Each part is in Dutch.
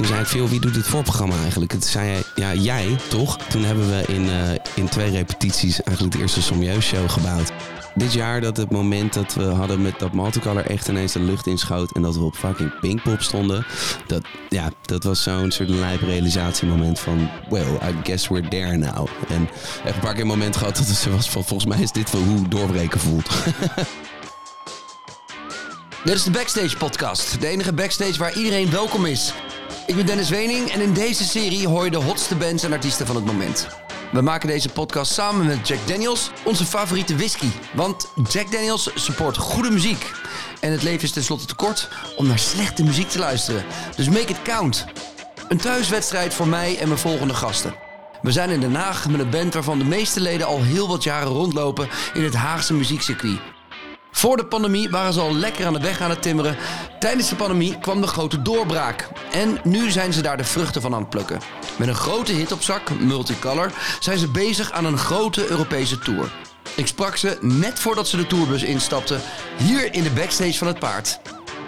toen zei ik veel, wie doet het voorprogramma eigenlijk? Toen zei hij, ja, jij toch? Toen hebben we in, eh, in twee repetities eigenlijk de eerste Sommieu show gebouwd. Dit jaar dat het moment dat we hadden met dat Multicolor echt ineens de lucht inschoot en dat we op fucking Pinkpop stonden. Dat, ja, dat was zo'n soort lijp realisatiemoment van, well, I guess we're there now. En echt een paar keer een moment gehad dat het zo was van, volgens mij is dit wel hoe doorbreken voelt. Dit is de Backstage Podcast, de enige backstage waar iedereen welkom is. Ik ben Dennis Wening en in deze serie hoor je de hotste bands en artiesten van het moment. We maken deze podcast samen met Jack Daniels, onze favoriete whisky. Want Jack Daniels support goede muziek. En het leven is tenslotte te kort om naar slechte muziek te luisteren. Dus make it count. Een thuiswedstrijd voor mij en mijn volgende gasten. We zijn in Den Haag met een band waarvan de meeste leden al heel wat jaren rondlopen in het Haagse muziekcircuit. Voor de pandemie waren ze al lekker aan de weg aan het timmeren. Tijdens de pandemie kwam de grote doorbraak. En nu zijn ze daar de vruchten van aan het plukken. Met een grote hit op zak, Multicolor, zijn ze bezig aan een grote Europese tour. Ik sprak ze net voordat ze de tourbus instapten, hier in de backstage van het paard.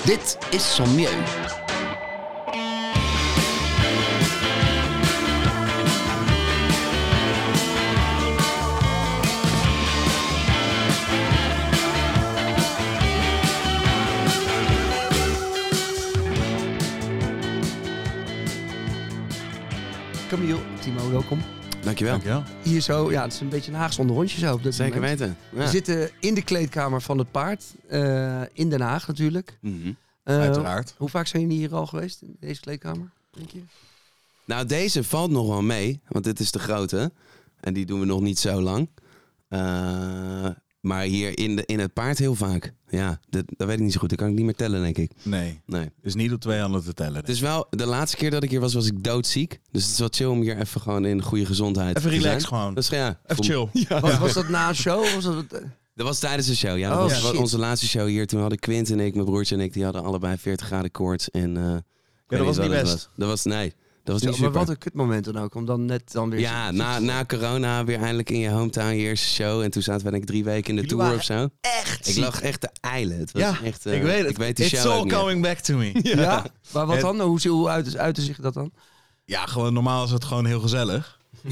Dit is Sommieu. Welkom. Dankjewel. Dankjewel. Hier zo, ja, het is een beetje een Haagse onderrondje zo op dit Zeker moment. weten. We zitten in de kleedkamer van het paard, eh, in Den Haag natuurlijk. Mhm. Eh, Uiteraard. Hoe vaak zijn jullie hier al geweest, in deze kleedkamer, denk je? Nou, deze valt nog wel mee, want dit is de grote. En die doen we nog niet zo lang. Eh, maar hier in, de, in het paard heel vaak. Ja, dat, dat weet ik niet zo goed. Dat kan ik niet meer tellen, denk ik. Nee, Nee. is niet op twee handen te tellen. Het is wel, de laatste keer dat ik hier was, was ik doodziek. Dus het is wel chill om hier even gewoon in goede gezondheid Even te relax zijn. gewoon. Dus ja, Even chill. Was, was dat na een show? Was dat, Dat was tijdens de show, ja. Dat Oh, was shit. onze laatste show hier. Toen hadden Quint en ik, mijn broertje en ik, die hadden allebei 40 graden koorts. En, eh, weet dat was niet best. Was. Dat was, nee, dat was niet maar super. wat een kutmoment dan ook, om dan net dan weer... Ja, na, na corona weer eindelijk in je hometown je eerste show. En toen zaten we denk ik drie weken in de Jullie tour of zo. Echt Ik lag echt te eilen. Het was Ja, echt, eh, ik weet het. Ik weet die It's show all ook niet. coming back to me. Ja? Maar wat Het- dan? Hoe, hoe uit, uitte zich dat dan? Ja, gewoon normaal is het gewoon heel gezellig.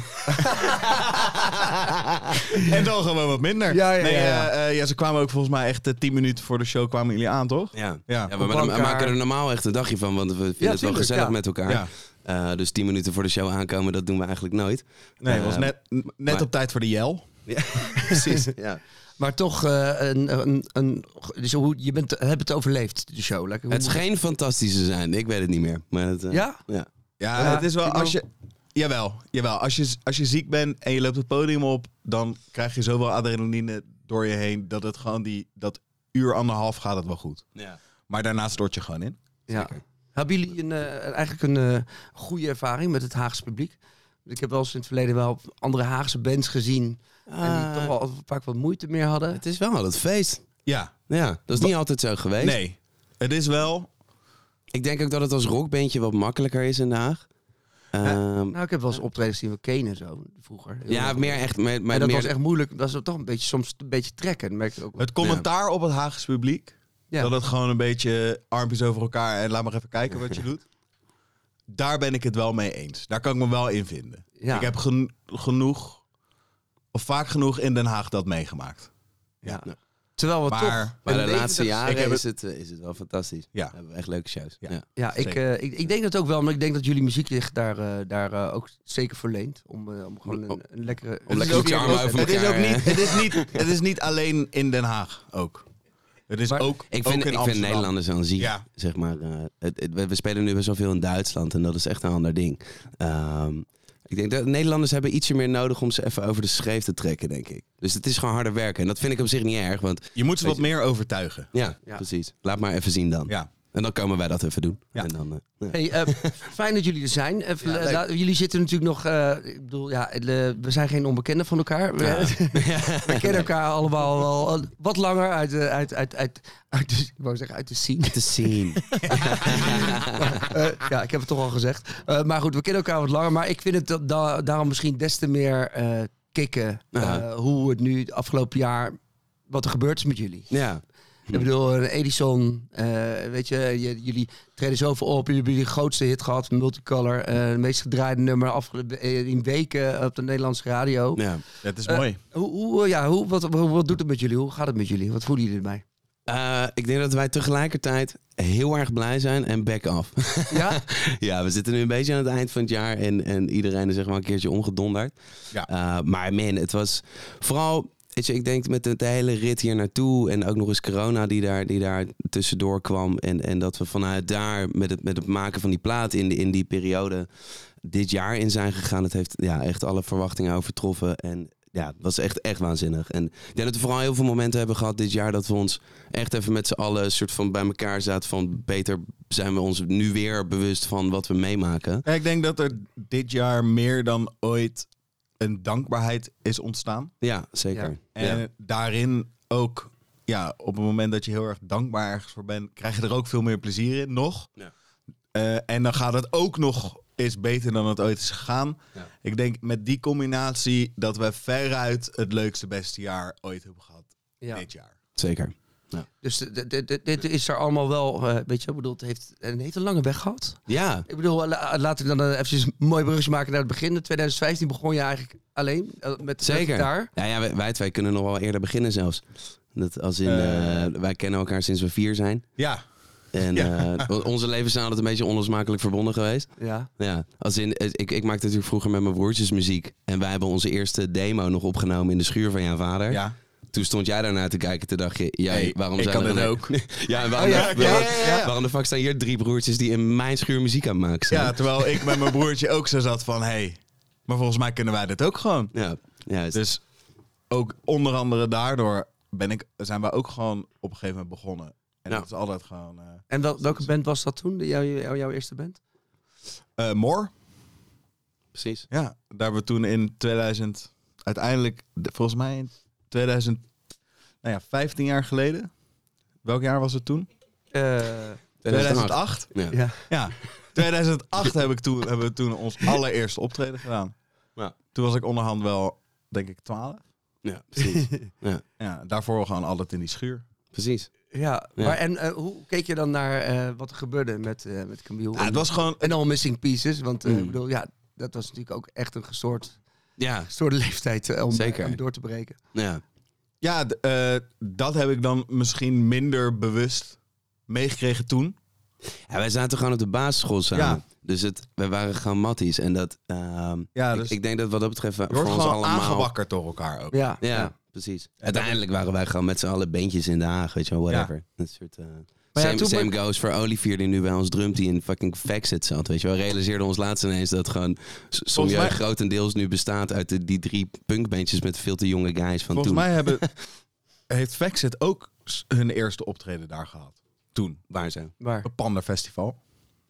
en dan gewoon wat minder. Ja, ja, nee, ja, ja. eh, eh, ja, ze kwamen ook volgens mij echt eh, tien minuten voor de show kwamen jullie aan, toch? Ja. Ja. Ja, we, Op we elkaar. maken er normaal echt een dagje van, want we vinden het wel tuurlijk, gezellig ja. met elkaar. Ja. Eh, dus tien minuten voor de show aankomen, dat doen we eigenlijk nooit. Nee, het was Eh, net, net maar- op tijd voor de jel. Ja, precies. Ja. Maar toch, eh, een, een, een, dus hoe, je bent, hebt het overleefd, de show. Lekker, Het scheen fantastische zijn, ik weet het niet meer. Maar het, Ja? ja. Ja, het is wel als je. Jawel, jawel. Als je, als je ziek bent en je loopt het podium op, dan krijg je zoveel adrenaline door je heen dat het gewoon die dat uur anderhalf gaat het wel goed. Ja. Maar daarna stort je gewoon in. Ja. Hebben jullie een, eh, eigenlijk een eh, goede ervaring met het Haagse publiek? Ik heb wel eens in het verleden wel andere Haagse bands gezien. en die Ah, toch wel vaak wat moeite meer hadden. Het is wel altijd feest. Ja, Ja, dat is niet altijd zo geweest. nee. Het is wel. Ik denk ook dat het als rockbandje wat makkelijker is in Den Haag. Ehm, Nou, ik heb wel eens optredens zien van Kane en zo, vroeger. Heel ja, meer echt... Maar, maar en dat meer, was echt moeilijk. Dat is toch een beetje, soms een beetje trekken. Merk ik ook wel. Het commentaar op het Haagse publiek. Ja. Dat het gewoon een beetje armpjes over elkaar en laat maar even kijken wat je doet. Daar ben ik het wel mee eens. Daar kan ik me wel in vinden. Ja. Ik heb gen- genoeg, of vaak genoeg in Den Haag dat meegemaakt. Ja. Ja. Terwijl we Maar- toch... maar de laatste jaren heb is, het, eh, is het wel fantastisch. Ja. We hebben echt leuke shows. Ja. Ja. Ik, eh, ik, ik denk dat ook wel, maar ik denk dat jullie muziek zich daar, eh, daar ook zeker voor leent. Om, om gewoon een, een lekkere... Om lekker Het is ook- is niet, het, is niet, het is niet alleen in Den Haag ook. Het is Maar ook, Ik ook vind, in ik vind. Nederlanders aan zich, Ja. zeg maar... eh, het, het- we we spelen nu best wel veel in Duitsland en dat is echt een ander ding. Ehm, ik denk dat Nederlanders hebben ietsje meer nodig om ze even over de schreef te trekken, denk ik. Dus het is gewoon harder werken. En dat vind ik op zich niet erg, want Je moet ze wat meer overtuigen. ja, Ja. precies. Laat maar even zien dan. Ja. En dan komen wij dat even doen. Ja. En dan, eh, ja. Hey, eh, fijn dat jullie er zijn. Even, Ja, eh, la- jullie zitten natuurlijk nog... ik bedoel, ja, de- we zijn geen onbekenden van elkaar. We, we kennen elkaar allemaal wel wat langer uit de, uit, uit, uit, uit de, ik wou zeggen, uit de scene. Te zien. Eh, ja, ik heb het toch al gezegd. Maar goed, we kennen elkaar wat langer. Maar ik vind het da- da- daarom misschien des te meer kicken. hoe het nu het afgelopen jaar... Wat er gebeurd is met jullie. ja. Ik bedoel, Edison, eh, weet je, jullie treden zoveel op. Jullie hebben jullie grootste hit gehad, Multicolor. eh het meest gedraaide nummer eh, in weken op de Nederlandse radio. Ja. Het is Eh, mooi. Hoe, hoe, ja, hoe, wat, wat, doet het met jullie? Hoe gaat het met jullie? Wat voelen jullie erbij? Eh, ik denk dat wij tegelijkertijd heel erg blij zijn en back off. Ja? ja, we zitten nu een beetje aan het eind van het jaar en, en iedereen is zeg maar een keertje omgedonderd. Ja. Eh, maar man, het was vooral, ik denk met de, de hele rit hier naartoe en ook nog eens corona die daar, die daar tussendoor kwam. En, en dat we vanuit daar met het, met het maken van die plaat in, in die periode dit jaar in zijn gegaan. Het heeft ja, echt alle verwachtingen overtroffen en ja, het was echt, echt waanzinnig. En ik denk dat we vooral heel veel momenten hebben gehad dit jaar dat we ons echt even met z'n allen een soort van bij elkaar zaten van beter zijn we ons nu weer bewust van wat we meemaken. Ik denk dat er dit jaar meer dan ooit een dankbaarheid is ontstaan. Ja, zeker. En Ja. daarin ook, ja, op het moment dat je heel erg dankbaar ergens voor bent, krijg je er ook veel meer plezier in, nog. Ja. Eh, en dan gaat het ook nog eens beter dan het ooit is gegaan. Ik denk met die combinatie dat we veruit het leukste, beste jaar ooit hebben gehad ja. dit jaar. Zeker. Dus dit- is er allemaal wel, eh, weet je, ik bedoel, het heeft, het heeft een lange weg gehad. Ja, Ik bedoel, la- laten we dan eh, even een mooi brugje maken naar het begin. In 2015 begon je eigenlijk alleen eh, met, zeker. gitaar. Ja, ja wij, wij twee kunnen nog wel eerder beginnen zelfs. Dat als in, wij kennen elkaar sinds we vier zijn. Ja, En Ja. eh, onze levens zijn altijd een beetje onlosmakelijk verbonden geweest. Ja. Ja, als in, ik, ik maakte natuurlijk vroeger met mijn broertjes muziek. En wij hebben onze eerste demo nog opgenomen in de schuur van jouw vader. ja. Toen stond jij daarnaar te kijken. Toen dacht je, jij, Hey, waarom ik zijn kan er dit ook. ja, en waarom, Oh, ja, de- ja, waarom- ja, ja. waarom de fuck staan hier drie broertjes die in mijn schuur muziek aan maken zijn? ja, terwijl ik met mijn broertje ook zo zat van, hé, hey, maar volgens mij kunnen wij dit ook gewoon. ja, juist. Dus ook onder andere daardoor ben ik, zijn wij ook gewoon op een gegeven moment begonnen. En dat is altijd gewoon... eh En wel, welke band was dat toen? Jouw, jouw, jouw eerste band? eh, More, Precies. ja, daar hebben we toen in 2000, uiteindelijk, de- volgens mij in 2000, nou ja, 15 jaar geleden. Welk jaar was het toen? Eh, 2008. Ja. ja. Ja, 2008 heb ik toen, hebben we toen ons allereerste optreden gedaan. Ja. Toen was ik onderhand wel, denk ik, 12. ja, precies. ja, Ja, daarvoor gewoon altijd in die schuur. precies. Ja, Ja. Maar en eh, hoe keek je dan naar eh, wat er gebeurde met, eh met Camille? Ja, het was gewoon... En al Missing Pieces, want eh, Mm. ik bedoel, ja, dat was natuurlijk ook echt een gestoord, Ja, gestoorde leeftijd eh, om, Zeker. om door te breken. ja. Ja, eh, dat heb ik dan misschien minder bewust meegekregen toen. Ja, wij zaten gewoon op de basisschool samen. Ja. Dus het, wij waren gewoon matties. En dat, ehm, Ja, dus ik denk dat wat dat betreft voor ons gewoon allemaal... aangewakkerd door elkaar ook. Ja, Ja, precies. Uiteindelijk waren wij gewoon met z'n allen bandjes in Den Haag, weet je wel, whatever. Dat soort, eh, ja, same toen same ben- goes voor Olivier die nu bij ons drumt, die in fucking Faxit zat, weet je wel. We realiseerden ons laatst ineens dat gewoon soms mij- grotendeels nu bestaat uit de, die drie punkbandjes met veel te jonge guys van Volgens toen. mij hebben, heeft Faxit ook hun eerste optreden daar gehad. Toen. Waar ze? Waar? Het Panda Festival.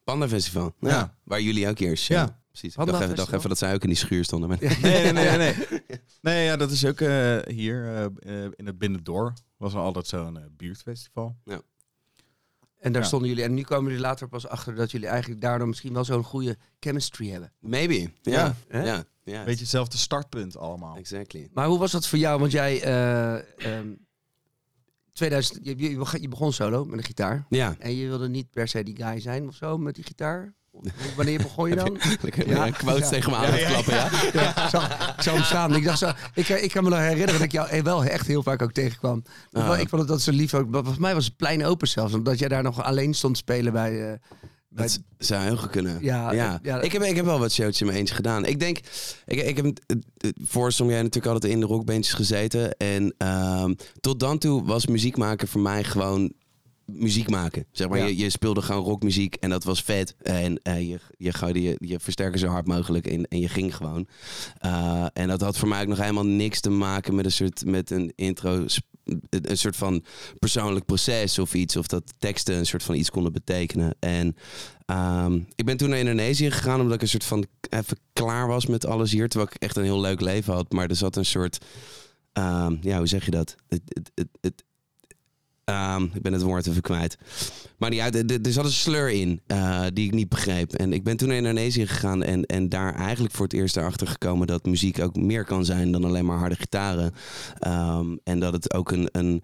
Panda Festival. Ja. Ja. Waar jullie ook eerst. Ja. Ja. Precies. Ik Panda dacht even, dacht Festival? even dat zij ook in die schuur stonden. Maar... Nee, nee, nee. Nee, nee ja, dat is ook eh, hier eh, eh, in het Binnendoor. Was er altijd zo'n buurtfestival. En daar Ja. stonden jullie. En nu komen jullie later pas achter dat jullie eigenlijk daardoor misschien wel zo'n goede chemistry hebben. Maybe. Ja. Ja. Ja. Beetje hetzelfde startpunt allemaal. Exactly. Maar hoe was dat voor jou? Want jij, eh, ehm, 2000, je, je, begon- je begon solo met een gitaar. Ja. En je wilde niet per se die guy zijn of zo met die gitaar. Wanneer begon je dan? Lekker Ja. quotes Ja. tegen me aan Ja, het klappen, ja. Ja, ik, zag, ik zag hem staan. Ik, dacht zo, ik, ik kan me nog herinneren dat ik jou eh, wel echt heel vaak ook tegenkwam. Ah. Ik vond het dat zo lief. ook. Volgens mij was het plein open zelfs. Omdat jij daar nog alleen stond spelen bij... eh, bij Dat zou heel goed kunnen. Ja, Ja, ja. Ik, heb, ik heb wel wat showtjes in mijn eentje gedaan. Ik denk, ik, ik heb eh, eh, voor jij natuurlijk altijd in de rockbandjes gezeten. En ehm, tot dan toe was muziek maken voor mij gewoon muziek maken. Zeg maar, Ja. je, je speelde gewoon rockmuziek en dat was vet. En eh, je, je gooide je, je versterker zo hard mogelijk in en je ging gewoon. Eh, en dat had voor mij ook nog helemaal niks te maken met een soort met een intro een soort van persoonlijk proces of iets. Of dat teksten een soort van iets konden betekenen. En ehm, ik ben toen naar Indonesië gegaan omdat ik een soort van even klaar was met alles hier. Terwijl ik echt een heel leuk leven had. Maar er zat een soort, ehm, ja, hoe zeg je dat? Het, het, het, ehm, ik ben het woord even kwijt. Maar niet uit, er, zat een slur in eh, die ik niet begreep. En ik ben toen naar Indonesië gegaan en, en daar eigenlijk voor het eerst erachter gekomen dat muziek ook meer kan zijn dan alleen maar harde gitaren. Ehm, en dat het ook een, een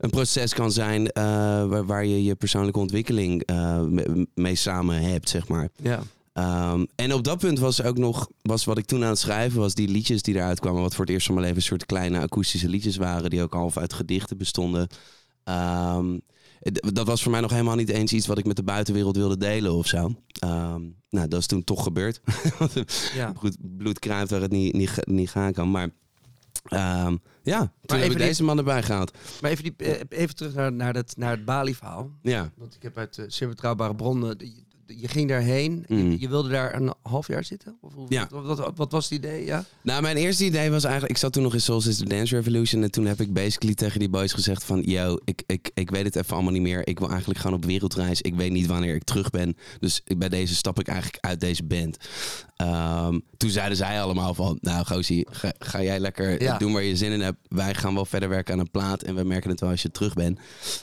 een proces kan zijn eh, waar, waar je je persoonlijke ontwikkeling eh, me- mee samen hebt, zeg maar. Ja. Ehm, en op dat punt was ook nog, was wat ik toen aan het schrijven was, die liedjes die eruit kwamen, wat voor het eerst van mijn leven een soort kleine akoestische liedjes waren, die ook half uit gedichten bestonden. Ehm, dat was voor mij nog helemaal niet eens iets wat ik met de buitenwereld wilde delen of zo. Ehm, nou, dat is toen toch gebeurd. ja. Goed, bloed kruipt waar het niet, niet, niet gaan kan. Maar ehm, ja, toen heb ik die- deze man erbij gehaald. Maar even, die, eh, even terug naar, naar, dat, naar het Bali-verhaal. Ja. Want ik heb uit uh, zeer betrouwbare bronnen... Je, je ging daarheen, Mm. je, je wilde daar een half jaar zitten? Of, hoe- Ja. wat, wat, wat was het idee? Ja? Nou, mijn eerste idee was eigenlijk... Ik zat toen nog in Soul Sister Dance Revolution. En toen heb ik basically tegen die boys gezegd van... Yo, ik, ik, ik weet het even allemaal niet meer. Ik wil eigenlijk gewoon op wereldreis. Ik weet niet wanneer ik terug ben. Dus bij deze stap ik eigenlijk uit deze band. Ehm, toen zeiden zij allemaal van... Nou, Gozie, ga, ga jij lekker Ja. doen waar je zin in hebt. Wij gaan wel verder werken aan een plaat. En we merken het wel als je terug bent.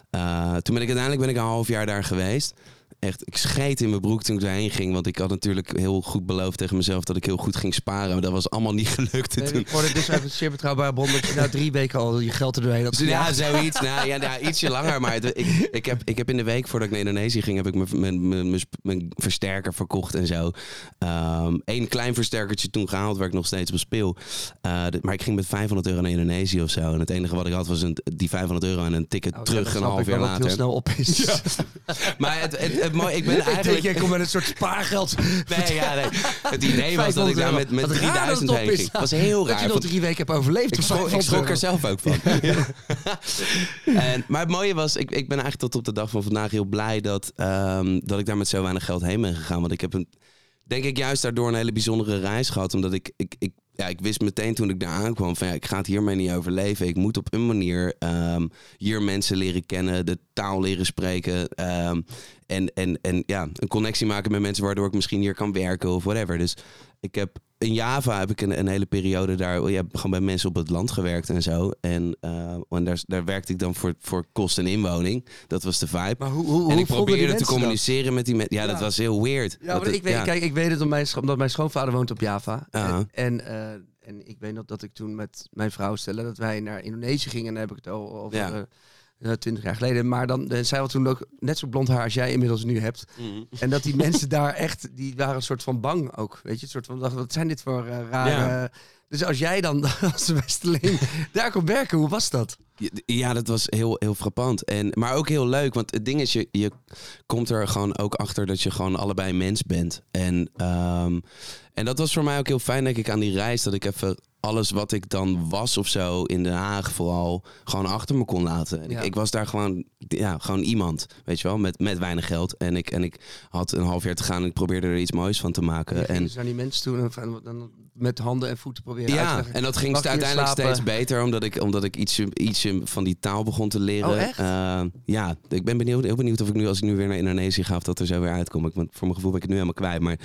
Eh, toen ben ik uiteindelijk ben ik een half jaar daar geweest. Echt, ik scheet in mijn broek toen ik daarheen ging. Want ik had natuurlijk heel goed beloofd tegen mezelf dat ik heel goed ging sparen. Maar dat was allemaal niet gelukt. Nee, toen, ik hoorde dus uit een zeer betrouwbare bron dat je na drie weken al je geld er doorheen had ja, zoiets. Nou, ja, ja, ietsje langer. Maar het- ik, ik, heb, ik heb in de week voordat ik naar Indonesië ging, heb ik mijn, mijn, mijn, mijn, sp- mijn versterker verkocht en zo. Eén klein versterkertje toen gehaald waar ik nog steeds op speel. Eh, maar ik ging met 500 euro naar Indonesië of zo. En het enige wat ik had was een, die 500 euro en een ticket Oh, terug een half jaar het heel later. snel op is. Maar het, het, het, mooie- ik ben Ik denk, eigenlijk... jij komt met een soort spaargeld. Nee, ja, nee. Het idee was dat ik daar met, met Wat raar dat het 3000 op heen ging. Dat was heel Dat raar. je nog drie weken hebt overleefd. Ik schrok, ik 500 schrok er zelf ook van. en, maar het mooie was, ik, ik ben eigenlijk tot op de dag van vandaag heel blij dat, ehm, dat ik daar met zo weinig geld heen ben gegaan. Want ik heb een, denk ik juist daardoor een hele bijzondere reis gehad. Omdat ik, ik, ik, ja, ik wist meteen toen ik daar aankwam van ja, ik ga het hiermee niet overleven. Ik moet op een manier ehm, hier mensen leren kennen, de taal leren spreken. ehm, en, en, en ja, een connectie maken met mensen waardoor ik misschien hier kan werken of whatever. Dus ik heb in Java heb ik een, een hele periode daar ja, gewoon bij mensen op het land gewerkt en zo. En, eh, en daar, daar werkte ik dan voor, voor kost en inwoning. Dat was de vibe. Maar hoe, hoe, en ik probeerde te dat? communiceren met die mensen. Ja, dat was heel weird. Ja, het- ik weet, ja. kijk, ik weet het omdat mijn, scho- omdat mijn schoonvader woont op Java. Ja. En, en, eh, en ik weet nog dat ik toen met mijn vrouw stelde dat wij naar Indonesië gingen. En dan heb ik het al over eh, twintig jaar geleden. Maar dan, eh, zij had toen ook net zo blond haar als jij inmiddels nu hebt. Mhm. En dat die mensen daar echt, die waren een soort van bang ook. Weet je, een soort van, dachten, wat zijn dit voor eh, rare... Ja. Dus als jij dan als Westeling daar kon werken, hoe was dat? Ja, Ja, dat was heel, heel frappant. En, maar ook heel leuk, want het ding is, je, je komt er gewoon ook achter dat je gewoon allebei mens bent. En, ehm, en dat was voor mij ook heel fijn, denk ik, aan die reis. Dat ik even alles wat ik dan was of zo in Den Haag vooral gewoon achter me kon laten. En Ja. ik, ik was daar gewoon, ja, gewoon iemand, weet je wel, met, met weinig geld. En ik, en ik had een half jaar te gaan en ik probeerde er iets moois van te En maken. En, dus naar die mensen toe en dan met handen en voeten proberen uit te ja, en dat ging Mag uiteindelijk steeds beter, omdat ik, omdat ik ietsje, ietsje van die taal begon te leren. Oh, echt? Eh, ja, ik ben benieuwd, heel benieuwd of ik nu, als ik nu weer naar Indonesië ga, of dat er zo weer uitkom. Ik, ben- voor mijn gevoel ben ik het nu helemaal kwijt. Maar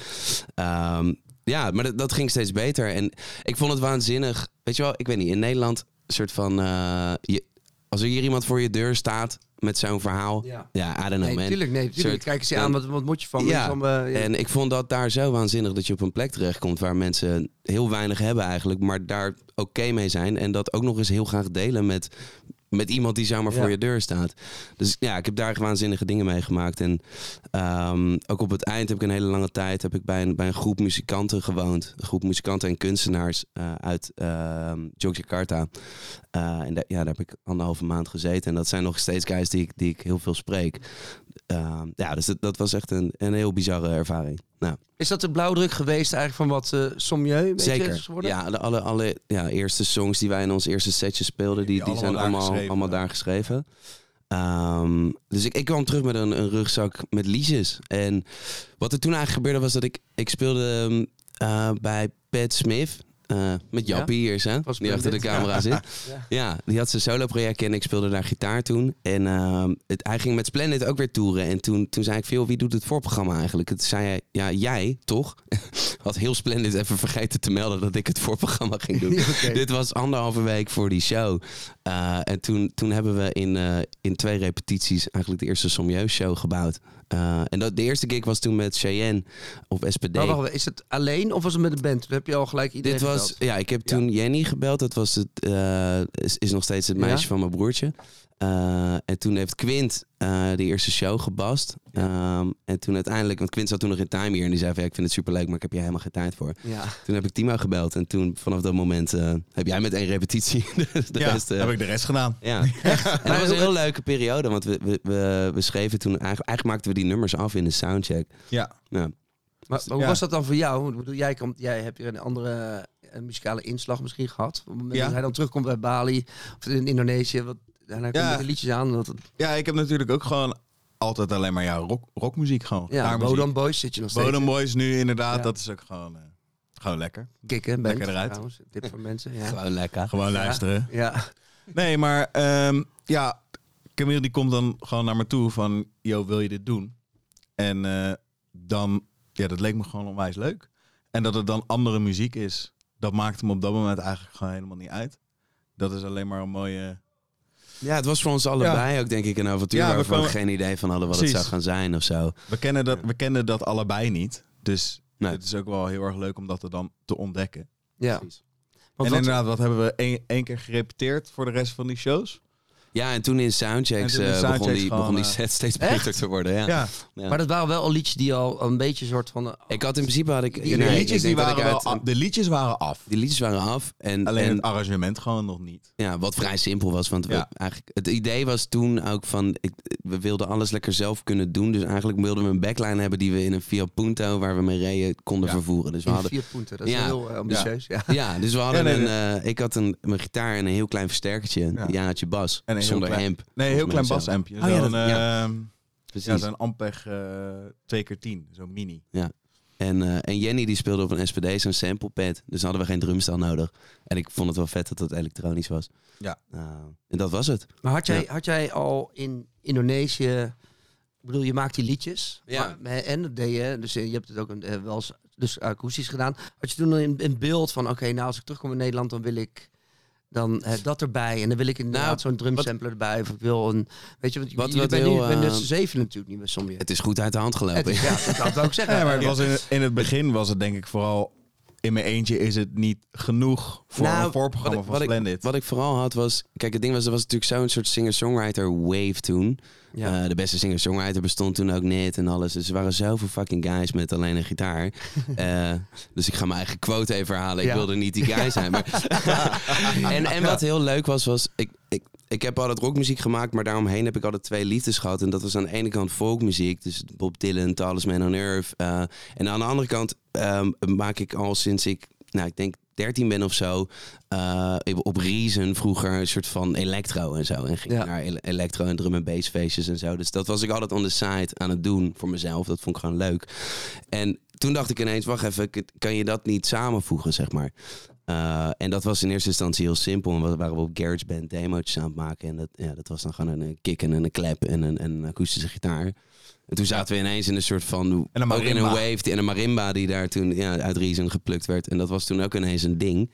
ehm, ja, maar dat, dat ging steeds beter. En ik vond het waanzinnig. Weet je wel, ik weet niet, in Nederland, een soort van. eh, je, als er hier iemand voor je deur staat met zo'n verhaal. Ja. Ja, I don't know, Nee, man. tuurlijk, nee, tuurlijk. Soort- Kijk eens je dan- aan, wat, wat moet je van? Ja, Van me- ja. En ik vond dat daar zo waanzinnig dat je op een plek terechtkomt waar mensen heel weinig hebben eigenlijk, maar daar oké mee zijn en dat ook nog eens heel graag delen met, met iemand die zomaar voor Ja. je deur staat. Dus ja, ik heb daar waanzinnige dingen meegemaakt. En ehm, ook op het eind heb ik een hele lange tijd heb ik bij een, bij een groep muzikanten gewoond. Een groep muzikanten en kunstenaars eh, uit ehm Yogyakarta. Eh, en daar, ja, daar heb ik anderhalve maand gezeten. En dat zijn nog steeds guys die ik, die ik heel veel spreek. Ehm, ja, dus dat, dat was echt een, een heel bizarre ervaring. Nou, Is dat de blauwdruk geweest eigenlijk van wat uh, Sommieu zeker. geworden? Ja, de alle, alle ja, eerste songs die wij in ons eerste setje speelden, die, Die die, zijn allemaal daar allemaal, geschreven, allemaal ja. daar geschreven. Ehm, dus ik, ik kwam terug met een, een rugzak met liedjes. En wat er toen eigenlijk gebeurde was dat ik, ik speelde ehm, eh, bij Pat Smith. Eh, met Ja? Jappie hier, hè, die achter de camera zit. Ja. Die had zijn solo-project en ik speelde daar gitaar toen. En ehm, het, hij ging met Splendid ook weer toeren. En toen, toen zei ik, veel wie doet het voorprogramma eigenlijk? Het zei hij, ja, jij, toch? Had heel Splendid even vergeten te melden dat ik het voorprogramma ging doen. Dit was anderhalve week voor die show. Eh, en toen, toen hebben we in, eh, in twee repetities eigenlijk de eerste Somjeus show gebouwd. Eh, en dat, de eerste gig was toen met Cheyenne op SPD. Maar wacht, is het alleen of was het met de band? Heb je al gelijk iedereen Dit was, ja, ik heb toen Jenny gebeld. Dat was het, eh, is, is nog steeds het meisje Ja? van mijn broertje. Eh, en toen heeft Quint eh, de eerste show gebast. Ehm, en toen uiteindelijk, want Quint zat toen nog in Time hier en die zei van ja, ik vind het superleuk, maar ik heb hier helemaal geen tijd voor. Ja. Toen heb ik Timo gebeld en toen vanaf dat moment eh, heb jij met één repetitie de, de ja, rest. eh, heb ik de rest gedaan. Ja, echt. En dat was een heel leuke periode, want we, we, we, we schreven toen, eigenlijk, eigenlijk maakten we die nummers af in de soundcheck. Ja. Ja. Maar, maar hoe Ja. was dat dan voor jou? Ik bedoel, jij, komt, jij hebt hier een andere eh, muzikale inslag misschien gehad. Op het moment Ja. dat hij dan terugkomt bij Bali of in Indonesië. Wat, komt Ja. met de liedjes aan. Dat, Ja, ik heb natuurlijk ook gewoon altijd alleen maar ja, rock, rockmuziek gewoon. ja. Bodom Boys zit je nog steeds. Bodem Boys nu inderdaad, Ja. dat is ook gewoon, eh, gewoon lekker. Kikken, band, Lekker eruit. trouwens. Tip voor mensen. Ja. Gewoon lekker. Gewoon luisteren. Ja. Nee, maar ehm, ja, Camille die komt dan gewoon naar me toe van, yo, wil je dit doen? En eh, dan, ja, dat leek me gewoon onwijs leuk. En dat het dan andere muziek is, dat maakte me op dat moment eigenlijk gewoon helemaal niet uit. Dat is alleen maar een mooie... Ja, het was voor ons allebei ook denk ik een avontuur Ja, we waarvan we kwamen- geen idee van hadden wat Precies. het zou gaan zijn of zo. We kennen dat, we kennen dat allebei niet. Dus Nee. het is ook wel heel erg leuk om dat er dan te ontdekken. ja. Precies. En wat- inderdaad, wat hebben we één, één keer gerepeteerd voor de rest van die shows? Ja, en toen in soundchecks, En toen in eh, begon, die, gewoon, begon die eh, set steeds Echt? beter te worden. Ja. Ja, Ja. Maar dat waren wel al liedjes die al een beetje soort van... eh, Ik had in principe had ik. Die de, nee, liedjes, die waren uit- wel af, de liedjes waren af. Die liedjes waren af. En, Alleen en het arrangement gewoon nog niet. ja, wat vrij simpel was. Want we, eigenlijk, het idee was toen ook van. Ik, we wilden alles lekker zelf kunnen doen. Dus eigenlijk wilden we een backline hebben die we in een Fiat Punto waar we mee reden konden Ja. vervoeren. Dus we in hadden. vier punten. Dat is Ja. heel ambitieus. Ja. Ja, dus we hadden nee, een. eh, ik had een, mijn gitaar en een heel klein versterkertje. Ja. Ja, had je bas. En een heel zonder klein- amp. Nee, heel klein zo. basampje. Oh ja, dat- ja. ehm, Precies. ja, zo'n Ampeg eh 2 keer 10 zo'n mini. En, eh, en Jenny die speelde op een SPD, zo'n sample pad. Dus hadden we geen drumstel nodig. En ik vond het wel vet dat het elektronisch was. Ja. Nou, en dat was het. Maar had jij, Ja. had jij al in Indonesië... Ik bedoel, je maakt die liedjes. Ja. Maar, en dat deed je. Dus eh, je hebt het ook een, eh, wel eens dus akoestisch gedaan. Had je toen een, een beeld van... Oké, nou als ik terugkom in Nederland, dan wil ik... Dan eh, dat erbij. En dan wil ik inderdaad Nou, zo'n drumsampler erbij. Of ik wil een... Weet je, want Wat- je wat bent heel, nu je bent eh, z'n zeven natuurlijk niet met Somje. Het is goed uit de hand Het gelopen. is, ja, dat kan ik ook zeggen. Ja, maar het was in, in het begin was het denk ik vooral... In mijn eentje is het niet genoeg voor Nou, een voorprogramma wat ik- van wat ik- Splendid. Wat ik vooral had was... Kijk, het ding was, er was natuurlijk zo'n soort singer-songwriter wave toen. Ja. Eh, de beste singer-songwriter bestond toen ook niet en alles. Dus er waren zoveel fucking guys met alleen een gitaar. Eh, dus ik ga mijn eigen quote even herhalen. Ik Ja. wilde niet die guy zijn. Maar... en, en wat heel leuk was, was... Ik, ik, ik heb altijd rockmuziek gemaakt, maar daaromheen heb ik altijd twee liefdes gehad. En dat was aan de ene kant folkmuziek. Dus Bob Dylan, Talisman on Earth. eh, en aan de andere kant ehm, maak ik al sinds ik... Nou, ik denk 13 ben of zo, eh, op Reason vroeger een soort van electro en zo. En ging Ja. naar ele- electro en drum en bass feestjes en zo. Dus dat was ik altijd on the side aan het doen voor mezelf. Dat vond ik gewoon leuk. En toen dacht ik ineens, wacht even, kan je dat niet samenvoegen, zeg maar? Eh, en dat was in eerste instantie heel simpel. En we waren op GarageBand demo's aan het maken. En dat, ja, dat was dan gewoon een, kick en een klep en een, en een akoestische gitaar. En toen zaten we ineens in een soort van... En een ook in een marimba. wave die- en een marimba die daar toen ja, uit Reason geplukt werd. En dat was toen ook ineens een ding.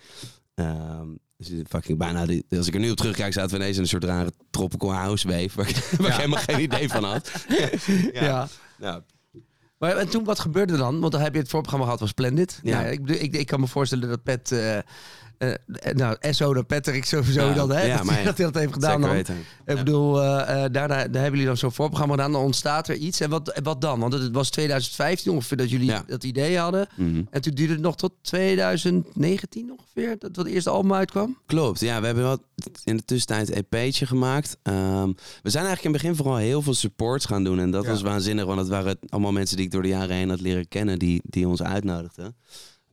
Ehm, dus fucking bijna, die- als ik er nu op terugkijk, zaten we ineens in een soort rare tropical house wave. Waar ik, waar ik helemaal geen idee van had. ja. Nou, Maar en toen, wat gebeurde er dan? Want dan heb je het voorprogramma gehad van Splendid. Ja. Ja. ik, ik, ik kan me voorstellen dat Pet... eh, eh, nou, SO naar Patrick sowieso Ja, dan, hè? ja, dat, maar ja. dat hij dat heeft gedaan dan. Ik bedoel, eh, eh, daarna, daar hebben jullie dan zo'n voorprogramma gedaan. Dan ontstaat er iets. En wat, wat dan? Want het was 2015 ongeveer dat jullie dat idee hadden. Mhm. En toen duurde het nog tot 2019 ongeveer. Dat het eerste album uitkwam. Klopt, ja, we hebben wel in de tussentijd een EP'tje gemaakt. Ehm, we zijn eigenlijk in het begin vooral heel veel supports gaan doen. En dat was waanzinnig, want het waren allemaal mensen die ik door de jaren heen had leren kennen, die, die ons uitnodigden.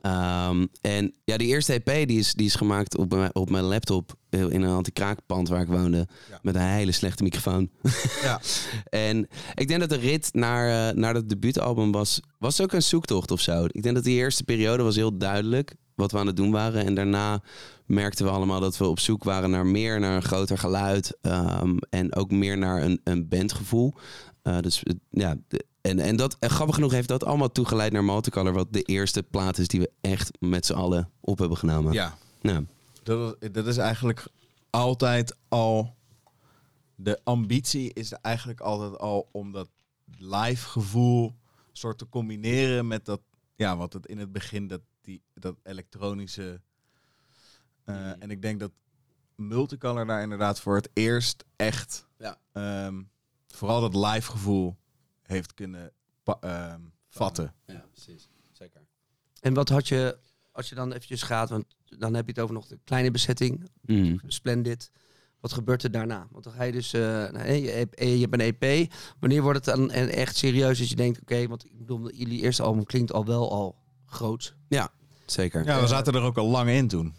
Ehm, en ja, die eerste EP die is, die is gemaakt op mijn, op mijn laptop eh, in een anti-kraakpand waar ik woonde. Ja. Met een hele slechte microfoon. Ja. En ik denk dat de rit naar, eh, naar dat debuutalbum was, was ook een zoektocht of zo. Ik denk dat die eerste periode was heel duidelijk wat we aan het doen waren. En daarna merkten we allemaal dat we op zoek waren naar meer, naar een groter geluid. ehm, en ook meer naar een, een bandgevoel. Eh, dus ja, de- en, en dat, en grappig genoeg heeft dat allemaal toegeleid naar Multicolor. Wat de eerste plaat is die we echt met z'n allen op hebben genomen. ja. Nou, Dat, is- dat is eigenlijk altijd al. De ambitie is eigenlijk altijd al om dat live gevoel soort te combineren met dat. Ja, wat het in het begin dat, die, dat elektronische Eh, Mhm. En ik denk dat Multicolor daar inderdaad voor het eerst echt... Ja. ehm, vooral dat live gevoel heeft kunnen ehm, vatten. Ja, precies. Zeker. En wat had je, als je dan eventjes gaat, want dan heb je het over nog de kleine bezetting, Mhm. Splendid. Wat gebeurt er daarna? Want dan ga je dus, eh, nou, je, EP je hebt een EP. Wanneer wordt het dan en echt serieus dat je denkt, oké, want ik bedoel, jullie eerste album klinkt al wel al groot. Zeker. Ja, we zaten er ook al lang in toen.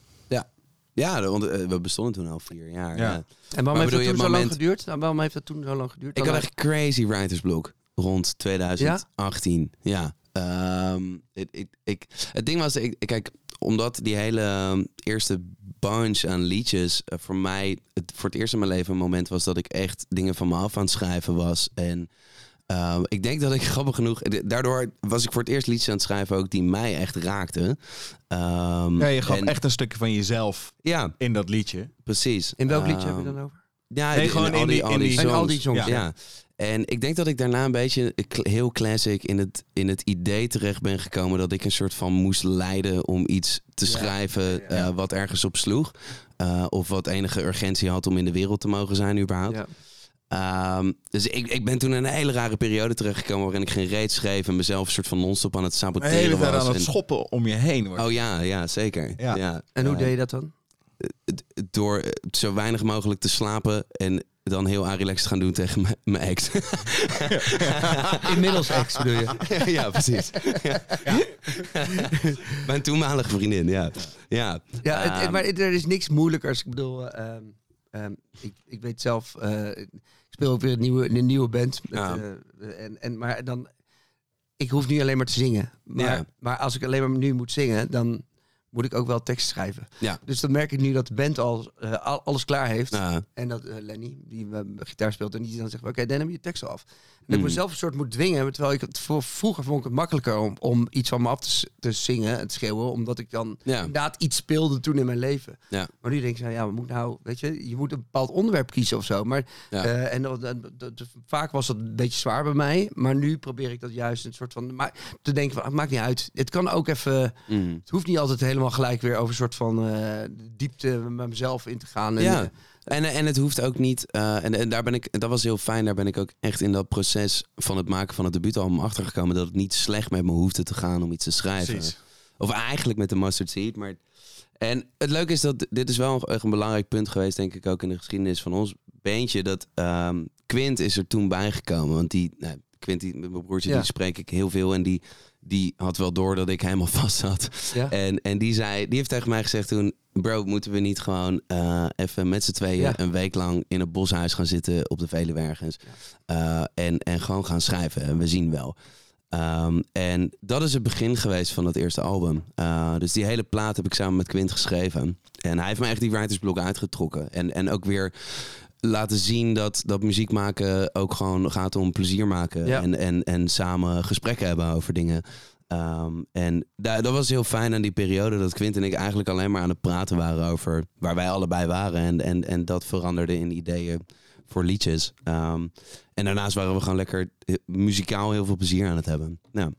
Ja, want eh, we bestonden toen al vier jaar. Ja. Ja. En waarom Maar heeft je toen zo het lang geduurd? Nou, waarom heeft dat toen zo lang geduurd? Ik had echt crazy writersblok rond 2018. Ja. Ehm, ik, ik, ik, het ding was, ik, kijk, omdat die hele ehm, eerste bunch aan liedjes eh, voor mij het, voor het eerst in mijn leven een moment was dat ik echt dingen van me af aan het schrijven was. En ehm, ik denk dat ik grappig genoeg, daardoor was ik voor het eerst liedjes aan het schrijven ook die mij echt raakten. Ehm, Ja, je gaf en- echt een stukje van jezelf Ja, in dat liedje. precies. In welk liedje heb je dan over? Ja, Nee, in- gewoon al in die- al in die- songs. En al die songs, Ja. Ja. En ik denk dat ik daarna een beetje heel classic in het, in het idee terecht ben gekomen dat ik een soort van moest leiden om iets te Ja. schrijven Ja, ja. eh, wat ergens op sloeg. Eh, of wat enige urgentie had om in de wereld te mogen zijn überhaupt. Ja. Ehm, dus ik, ik ben toen in een hele rare periode terechtgekomen waarin ik geen reet schreef en mezelf een soort van non-stop aan het saboteren hele was. aan het En- schoppen om je heen. wordt. oh ja, ja, zeker. Ja. Ja. En hoe Eh, deed je dat dan? d- door eh, zo weinig mogelijk te slapen en dan heel relaxed te gaan doen tegen mijn ex. Inmiddels ex bedoel je? ja, precies. Ja. Mijn toenmalige vriendin, ja. Ja, Ja, het- het- Ehm, maar er is niks moeilijkers. Ik bedoel, ehm, ehm, ik, ik weet zelf, eh, ik speel ook weer een nieuwe, een nieuwe band. Met, Ja. eh, en, en, maar dan, ik hoef niet alleen maar te zingen. Maar, Ja. maar als ik alleen maar nu moet zingen, dan moet ik ook wel tekst schrijven. Ja. Dus dan merk ik nu dat de band al eh, al- alles klaar heeft. ja, En dat eh, Lenny, die eh, gitaar speelt, en die dan zegt: Oké, dan heb je je tekst al af. Dat ik mezelf een soort moet dwingen. Terwijl ik het voor, vroeger vond ik het makkelijker om, om iets van me af te, te zingen en te schreeuwen. Omdat ik dan ja, inderdaad iets speelde toen in mijn leven. Ja. Maar nu denk ik, nou ja, we moeten nou, weet je, je moet een bepaald onderwerp kiezen of zo. Maar Ja. eh, en dat, dat- dat- dat- vaak was dat een beetje zwaar bij mij. Maar nu probeer ik dat juist een soort van, maar te denken van, het maakt niet uit. Het kan ook even, mm. het hoeft niet altijd helemaal gelijk weer over een soort van eh, diepte met mezelf in te gaan. En, Ja. Eh, En, en het hoeft ook niet. eh, en, en daar ben ik. Dat was heel fijn. Daar ben ik ook echt in dat proces van het maken van het debuutalbum achtergekomen dat het niet slecht met me hoefde te gaan om iets te schrijven. Precies. Of eigenlijk met de Mustard Seed. Maar... En het leuke is dat dit is wel echt een belangrijk punt geweest, denk ik, ook in de geschiedenis van ons beentje. Dat ehm, Quint is er toen bijgekomen. Want die, nou, Quint, die, mijn broertje, Ja. die spreek ik heel veel. En die, die had wel door dat ik helemaal vast zat. ja. En, en die, zei, die heeft tegen mij gezegd toen... Bro, moeten we niet gewoon eh, even met z'n tweeën Ja. een week lang in een boshuis gaan zitten op de Veluwe ergens. Eh, en, en gewoon gaan schrijven. En we zien wel. Ehm, en dat is het begin geweest van het eerste album. Eh, dus die hele plaat heb ik samen met Quint geschreven. En hij heeft me echt die writersblok uitgetrokken. En, en ook weer laten zien dat, dat muziek maken ook gewoon gaat om plezier maken. Ja. En, en, en samen gesprekken hebben over dingen. Ehm, en da- dat was heel fijn aan die periode dat Quint en ik eigenlijk alleen maar aan het praten waren over waar wij allebei waren. En, en, en dat veranderde in ideeën voor liedjes. Ehm, en daarnaast waren we gewoon lekker eh, muzikaal heel veel plezier aan het hebben. Ja.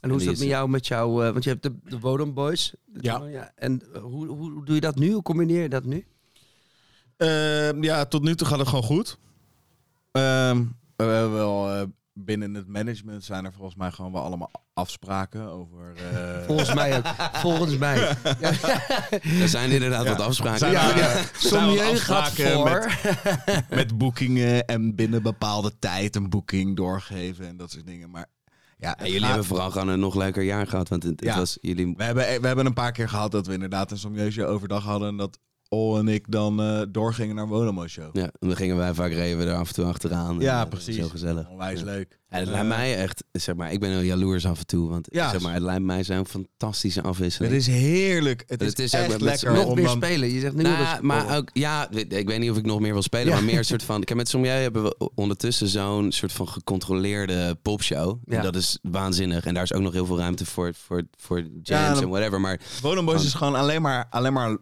En hoe is dat met jou, met jou, eh, want je hebt de, de Bodem Boys. Ja. En eh, hoe, hoe, hoe doe je dat nu? Hoe combineer je dat nu? Ehm, ja, tot nu toe gaat het gewoon goed. Ehm, we hebben wel eh, binnen het management zijn er volgens mij gewoon wel allemaal afspraken over. eh, Volgens mij ook. Volgens mij. Ja. Er zijn inderdaad Ja. wat afspraken. Zijn Ja, Sommieu gaat voor. Met, met boekingen en binnen bepaalde tijd een boeking doorgeven en dat soort dingen. Maar ja, En jullie gaat- hebben vooral gewoon een nog leuker jaar gehad. Want het, het Ja. was jullie. we, hebben, we hebben een paar keer gehad dat we inderdaad een somieusje overdag hadden. En dat Ol en ik dan eh, doorgingen naar Wonomo Show. Ja, en dan gingen wij vaak reden we er af en toe achteraan. Ja, En, eh, precies. Zo gezellig. Onwijs Ja. leuk. En het Eh, lijkt mij echt, zeg maar, ik ben heel jaloers af en toe. Want Ja. zeg maar, het lijkt mij zo'n fantastische afwisseling. Het is heerlijk. Het is, Het is echt met- lekker. Nog om meer dan- spelen. Je zegt nu Nou, nog eens- maar ook, ja, ik weet niet of ik nog meer wil spelen, Ja. maar meer een soort van. Kijk, met Sommieu hebben we ondertussen zo'n soort van gecontroleerde popshow. Ja. En dat is waanzinnig. En daar is ook nog heel veel ruimte voor, voor, voor jams en whatever. Maar Wonomo Boys is gewoon alleen maar, alleen maar,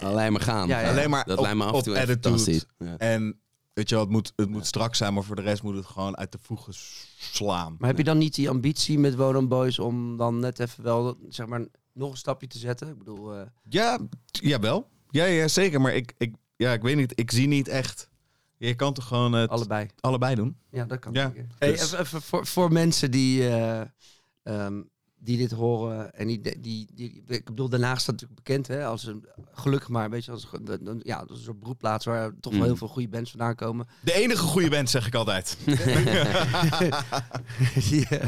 alleen maar gaan. Alleen maar dat op- lijkt me af en toe echt fantastisch. Ja. En weet je wel, het moet, het moet strak zijn, maar voor de rest moet het gewoon uit de voegen slaan. Maar heb je dan niet die ambitie met Bodem Boys om dan net even wel, zeg maar, nog een stapje te zetten? Ik bedoel, eh, Ja, jawel. Ja, ja, zeker. Maar ik, ik, ja, ik weet niet, ik zie niet echt... Je kan toch gewoon het allebei. allebei doen? Ja, dat kan Ja. Hey, dus- even, even voor, voor mensen die, eh, ehm, die dit horen en die, die, die, ik bedoel, Den Haag staat natuurlijk bekend hè, als een, gelukkig maar, weet je, als, een- ja, als een soort broedplaats waar toch wel Mm. heel veel goede bands vandaan komen. De enige goede band, zeg ik altijd. Ja,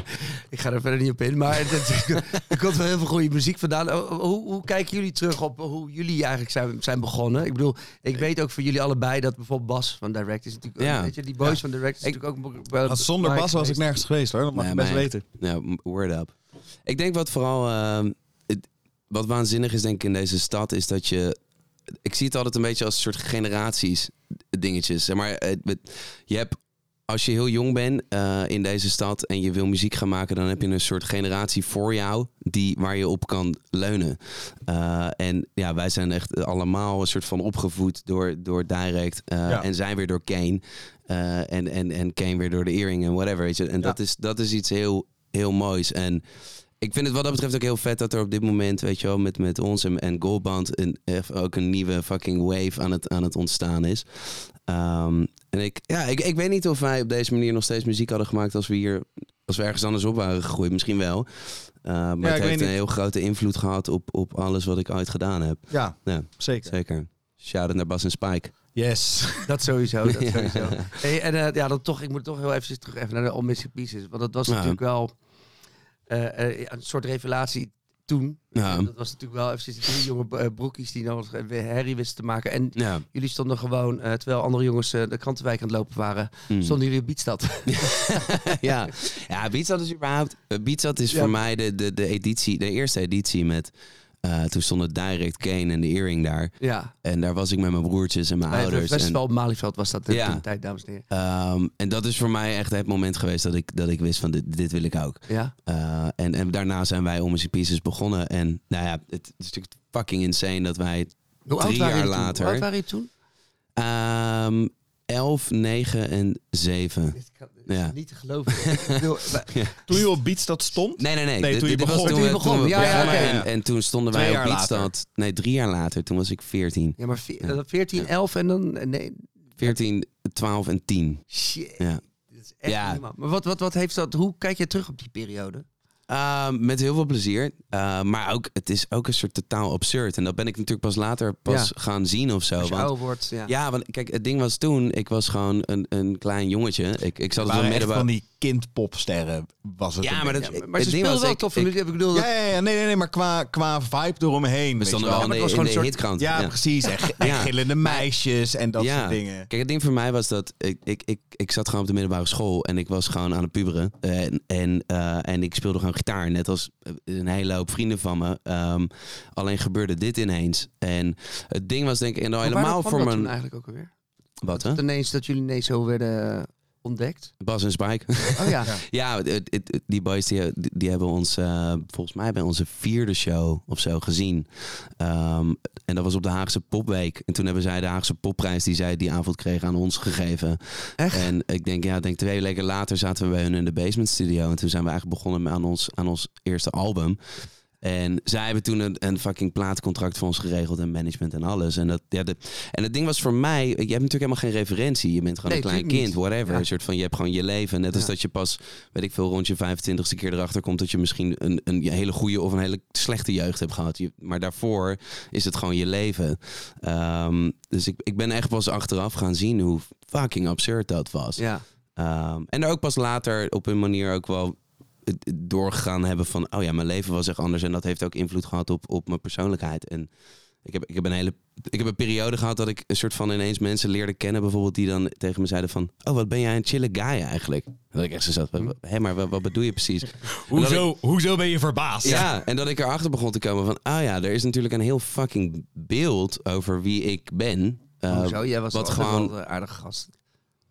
ik ga er verder niet op in, maar het- er komt wel heel veel goede muziek vandaan. Oh, Hoe, hoe kijken jullie terug op hoe jullie eigenlijk zijn, zijn begonnen? Ik bedoel, ik weet ook voor jullie allebei dat bijvoorbeeld Bas van Direct is natuurlijk, Ja. weet je, die boys Ja. van Direct is Ik- natuurlijk ook wel zonder Bas was ik nergens geweest hoor. Dat mag Nee, je best maar- weten. Ja, m- word up. Ik denk wat vooral... ehm, het- wat waanzinnig is denk ik in deze stad is dat je... Ik zie het altijd een beetje als een soort generaties dingetjes. Zeg maar, je hebt... Als je heel jong bent eh, in deze stad en je wil muziek gaan maken, dan heb je een soort generatie voor jou die, waar je op kan leunen. Eh, en ja, wij zijn echt allemaal een soort van opgevoed door, door Direct eh, Ja. en zijn weer door Kane. En, en, en Kane weer door de Earring en whatever. Weet je. En Ja. dat, is, dat is iets heel, heel moois. En ik vind het wat dat betreft ook heel vet dat er op dit moment, weet je wel, met, met ons en, en Goldband een, ook een nieuwe fucking wave aan het, aan het ontstaan is. Ehm, en ik, ja, ik, ik weet niet of wij op deze manier nog steeds muziek hadden gemaakt als we hier, als we ergens anders op waren gegroeid. Misschien wel. Uh, maar het heeft een heel grote invloed gehad op, op alles wat ik ooit gedaan heb. Ja, Ja, zeker. zeker. Shout-out naar Bas en Spike. Yes. Dat sowieso, dat Ja. sowieso. Hey, en eh, ja, dan toch, ik moet toch heel even terug even naar de All Missing Pieces. Want dat was Ja. natuurlijk wel eh, eh, een soort revelatie toen. Ja. Dat was natuurlijk wel even drie jonge broekies die nog herrie wisten te maken. En Ja. jullie stonden gewoon, terwijl andere jongens de krantenwijk aan het lopen waren, Mm. stonden jullie op Beatstad. ja. ja, Beatsat is überhaupt... Beatsat is Ja. voor mij de, de, de editie, de eerste editie met... eh, toen stonden Direct Kane en de Earring daar. ja, En daar was ik met mijn broertjes en mijn bij ouders. En, festival op Malieveld was dat Ja. de tijd, dames en heren. ehm, en dat is voor mij echt het moment geweest dat ik, dat ik wist van dit, dit wil ik ook. Ja, Eh, en, en daarna zijn wij om Pieces begonnen. En nou ja, het, is natuurlijk fucking insane dat wij hoe Drie jaar later. Hoe oud waren jullie toen? ehm 11, 9 en 7. Dit kan- dit Ja. is niet te geloven. Bedoel, Toen je op Beatstad stond? Nee, nee, nee. Nee, toen je dit was begon. toen Toen we- je begon. toen we Ja, ja, begonnen. oké. En, en toen stonden Twee wij op. Beatstad. Nee, drie jaar later. Toen was ik 14. ja, maar ve- Ja. eh, 14, 11 en dan... eh, Nee, 14, 12 en 10. shit. Ja. Dit is echt Ja. niet normaal. Maar wat, wat, wat heeft dat... Hoe kijk je terug op die periode? Ehm, met heel veel plezier. Uh, maar ook, het is ook een soort totaal absurd. En dat ben ik natuurlijk pas later pas Ja. gaan zien of zo. Als je Want, ouder wordt, ja. ja, want kijk, het ding was toen, ik was gewoon een, een klein jongetje. Ik, ik zat een echt middelbaar... van die kindpopsterren was het. Ja, maar dat- Ja, maar het ze speelden wel ik- toffe ik- muziek. Ik bedoel, Ja, ja, ja, nee, nee, nee, maar qua, qua vibe eromheen. Stonden je wel was gewoon de een soort- hitkrant. Ja, ja. precies. En, gillende meisjes en dat Ja. soort dingen. Kijk, het ding voor mij was dat ik, ik, ik, ik zat gewoon op de middelbare school en ik was gewoon aan het puberen. En, en, eh, en ik speelde gewoon gitaar, net als een hele hoop vrienden van me. Ehm, alleen gebeurde dit ineens. En het ding was denk ik en nou helemaal voor dat mijn... toen eigenlijk ook alweer? Wat hè? Dat, ineens, dat jullie ineens zo werden eh, ontdekt? Bas en Spike. Oh ja. Ja. die boys die, die hebben ons eh, volgens mij bij onze vierde show of zo gezien. Ehm, en dat was op de Haagse Popweek. En toen hebben zij de Haagse Popprijs die zij die avond kregen aan ons gegeven. Echt? En ik denk, ja, ik denk twee weken later zaten we bij hun in de basement studio. En toen zijn we eigenlijk begonnen met aan ons, aan ons eerste album. En zij hebben toen een, een fucking plaatcontract voor ons geregeld en management en alles. En, dat, ja, de, en het ding was voor mij, je hebt natuurlijk helemaal geen referentie. Je bent gewoon Nee, een klein kind, niet. whatever. Ja. Een soort van, je hebt gewoon je leven. Net als Ja. dat je pas, weet ik veel, rond je 25ste keer erachter komt dat je misschien een, een hele goede of een hele slechte jeugd hebt gehad. Je, maar daarvoor is het gewoon je leven. Ehm, dus ik, ik ben echt pas achteraf gaan zien hoe fucking absurd dat was. Ja. Ehm, en er ook pas later op een manier ook wel doorgegaan hebben van... oh ja, mijn leven was echt anders. En dat heeft ook invloed gehad op, op mijn persoonlijkheid. En ik heb, ik, heb een hele, ik heb een periode gehad dat ik een soort van ineens mensen leerde kennen... bijvoorbeeld die dan tegen me zeiden van... oh, wat ben jij een chille guy eigenlijk? Dat ik echt zo zat, hé, maar wat, wat bedoel je precies? Hoezo, hoezo ben je verbaasd? Ja, en dat ik erachter begon te komen van... oh ja, er is natuurlijk een heel fucking beeld over wie ik ben... Eh, Hoezo? Jij was wat gewoon- een aardige gast.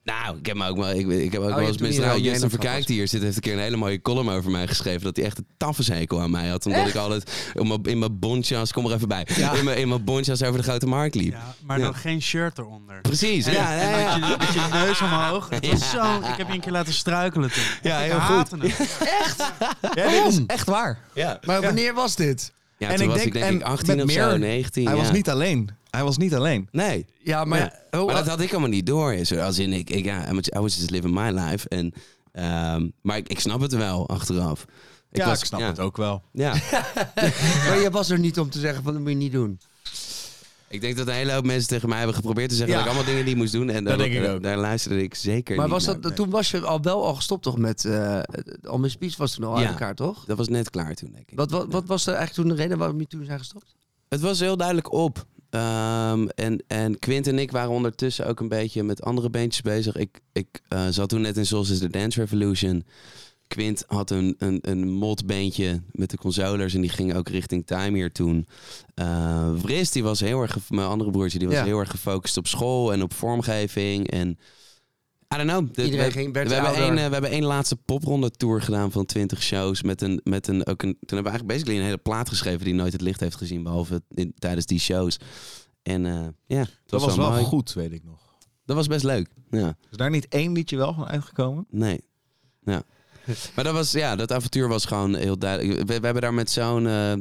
Nou, ik heb, me ook wel, ik, ik heb ook je wel eens Justin een van Verkijk die hier zit, heeft een keer een hele mooie column over mij geschreven. Dat hij echt een taffeshekel aan mij had. Omdat ik altijd in mijn, in mijn bontjas, kom er even bij. Ja. In, mijn, in mijn bontjas over de grote markt liep. Ja, maar Ja. dan geen shirt eronder. Precies, En, ja, en ja, je, met je neus omhoog. Het was Ja. zo, ik heb je een keer laten struikelen toen. Ja, ik heel haatte het. Ja, dit is echt waar. ja. Maar wanneer was dit? Ja, En toen ik was denk- ik denk en ik 18 met of zo, meer- 19. Hij ja. was niet alleen. Hij was niet alleen. Nee. Ja, maar... Ja. oh, Maar dat had ik allemaal niet door. Zo, Als in, ik, ik, ja, I was just living my life. En, ehm, maar ik, ik snap het wel achteraf. Ik ja, was, ik snap ja, het ook wel. Ja. maar je was er niet om te zeggen van dat moet je niet doen. ik denk dat een hele hoop mensen tegen mij hebben geprobeerd te zeggen Ja. dat ik allemaal dingen niet moest doen. En daar, denk ik ook. daar luisterde ik zeker Maar niet was naar. dat, toen was je al wel al gestopt toch met... eh All My Speech was toen al Ja. uit elkaar, toch? Dat was net klaar toen, denk ik. Wat, wat, wat was er eigenlijk toen de reden waarom je toen zijn gestopt? Het was heel duidelijk op. Ehm, en, en Quint en ik waren ondertussen ook een beetje met andere bandjes bezig. Ik, ik eh, zat toen net in Souls is the Dance Revolution. Quint had een, een, een modbandje met de consolers en die ging ook richting Time hier toen. Vris, die was heel erg, mijn andere broertje, die was Ja. heel erg gefocust op school en op vormgeving. En I don't know. De- Iedereen we, ging- werd we, hebben één, eh, we hebben één laatste popronde tour gedaan van 20 shows. Met een, met een, ook een, toen hebben we eigenlijk basically een hele plaat geschreven die nooit het licht heeft gezien. Behalve in, tijdens die shows. En eh, ja, het Dat was wel mooi. goed, weet ik nog. Dat was best leuk. Ja, Is daar niet één liedje wel van uitgekomen? nee. Ja. Maar dat was, ja, dat avontuur was gewoon heel duidelijk. We, we hebben daar met zo'n... eh,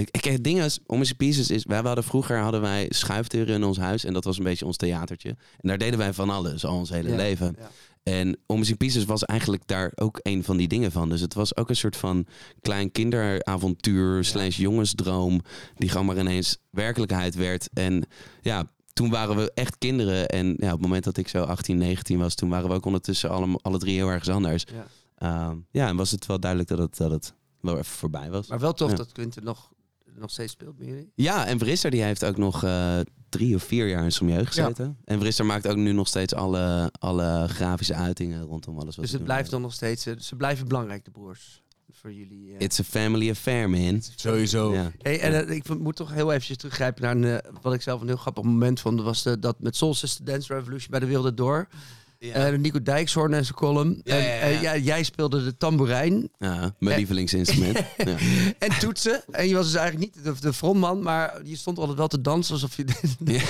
ik, ik, het ding is, Om Pieces is... Wij hadden vroeger hadden wij schuifdeuren in ons huis. En dat was een beetje ons theatertje. En daar deden wij van alles, al ons hele Ja, leven. ja. En Om Pieces was eigenlijk daar ook een van die dingen van. Dus het was ook een soort van klein kinderavontuur slash jongensdroom... die gewoon maar ineens werkelijkheid werd. En ja, toen waren we echt kinderen. En ja, op het moment dat ik zo 18, 19 was... toen waren we ook ondertussen alle, alle drie heel erg anders. Ja. Ehm, ja, en was het wel duidelijk dat het, dat het wel even voorbij was. Maar wel tof Ja. dat Quinten nog, nog steeds speelt met jullie. Ja, en Vrisser die heeft ook nog eh, drie of vier jaar in Sommieu gezeten. En Vrisser maakt ook nu nog steeds alle, alle grafische uitingen rondom alles wat Dus het blijft dan nog steeds... eh, ze blijven belangrijk, de broers. Voor jullie. eh. It's a family affair, man. Sowieso. Ja. Hey, en ik moet toch heel eventjes teruggrijpen naar een, eh, wat ik zelf een heel grappig moment vond. Dat was de, dat met Soul Sister Dance Revolution bij de Wilde Door. Eh, Nico Dijkshoorn en zijn column. Ja, en, ja, ja. eh, jij- jij speelde de tamboerijn Ja, mijn lievelingsinstrument. ja. en toetsen. En je was dus eigenlijk niet de, de frontman, maar je stond altijd wel te dansen alsof je de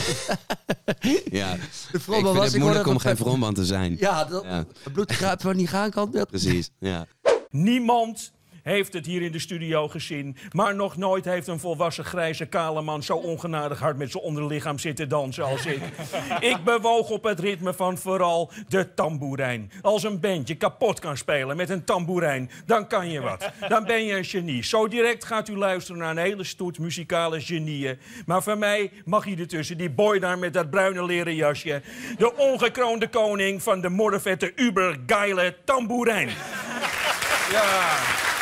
ja. Ik frontman vind was. het Ik moeilijk om geen frontman te zijn. Ja, dat, Ja. het bloed gaat waar niet gaan kan. Dat- Precies, ja. Niemand heeft het hier in de studio gezien. Maar nog nooit heeft een volwassen grijze kale man zo ongenadig hard met zijn onderlichaam zitten dansen als ik. ik bewoog op het ritme van vooral de tamboerijn. Als een bandje kapot kan spelen met een tamboerijn, dan kan je wat. Dan ben je een genie. Zo direct gaat u luisteren naar een hele stoet muzikale genieën. Maar voor mij mag hier ertussen die boy daar met dat bruine leren jasje. De ongekroonde koning van de moddervette ubergeile tamboerijn. Ja.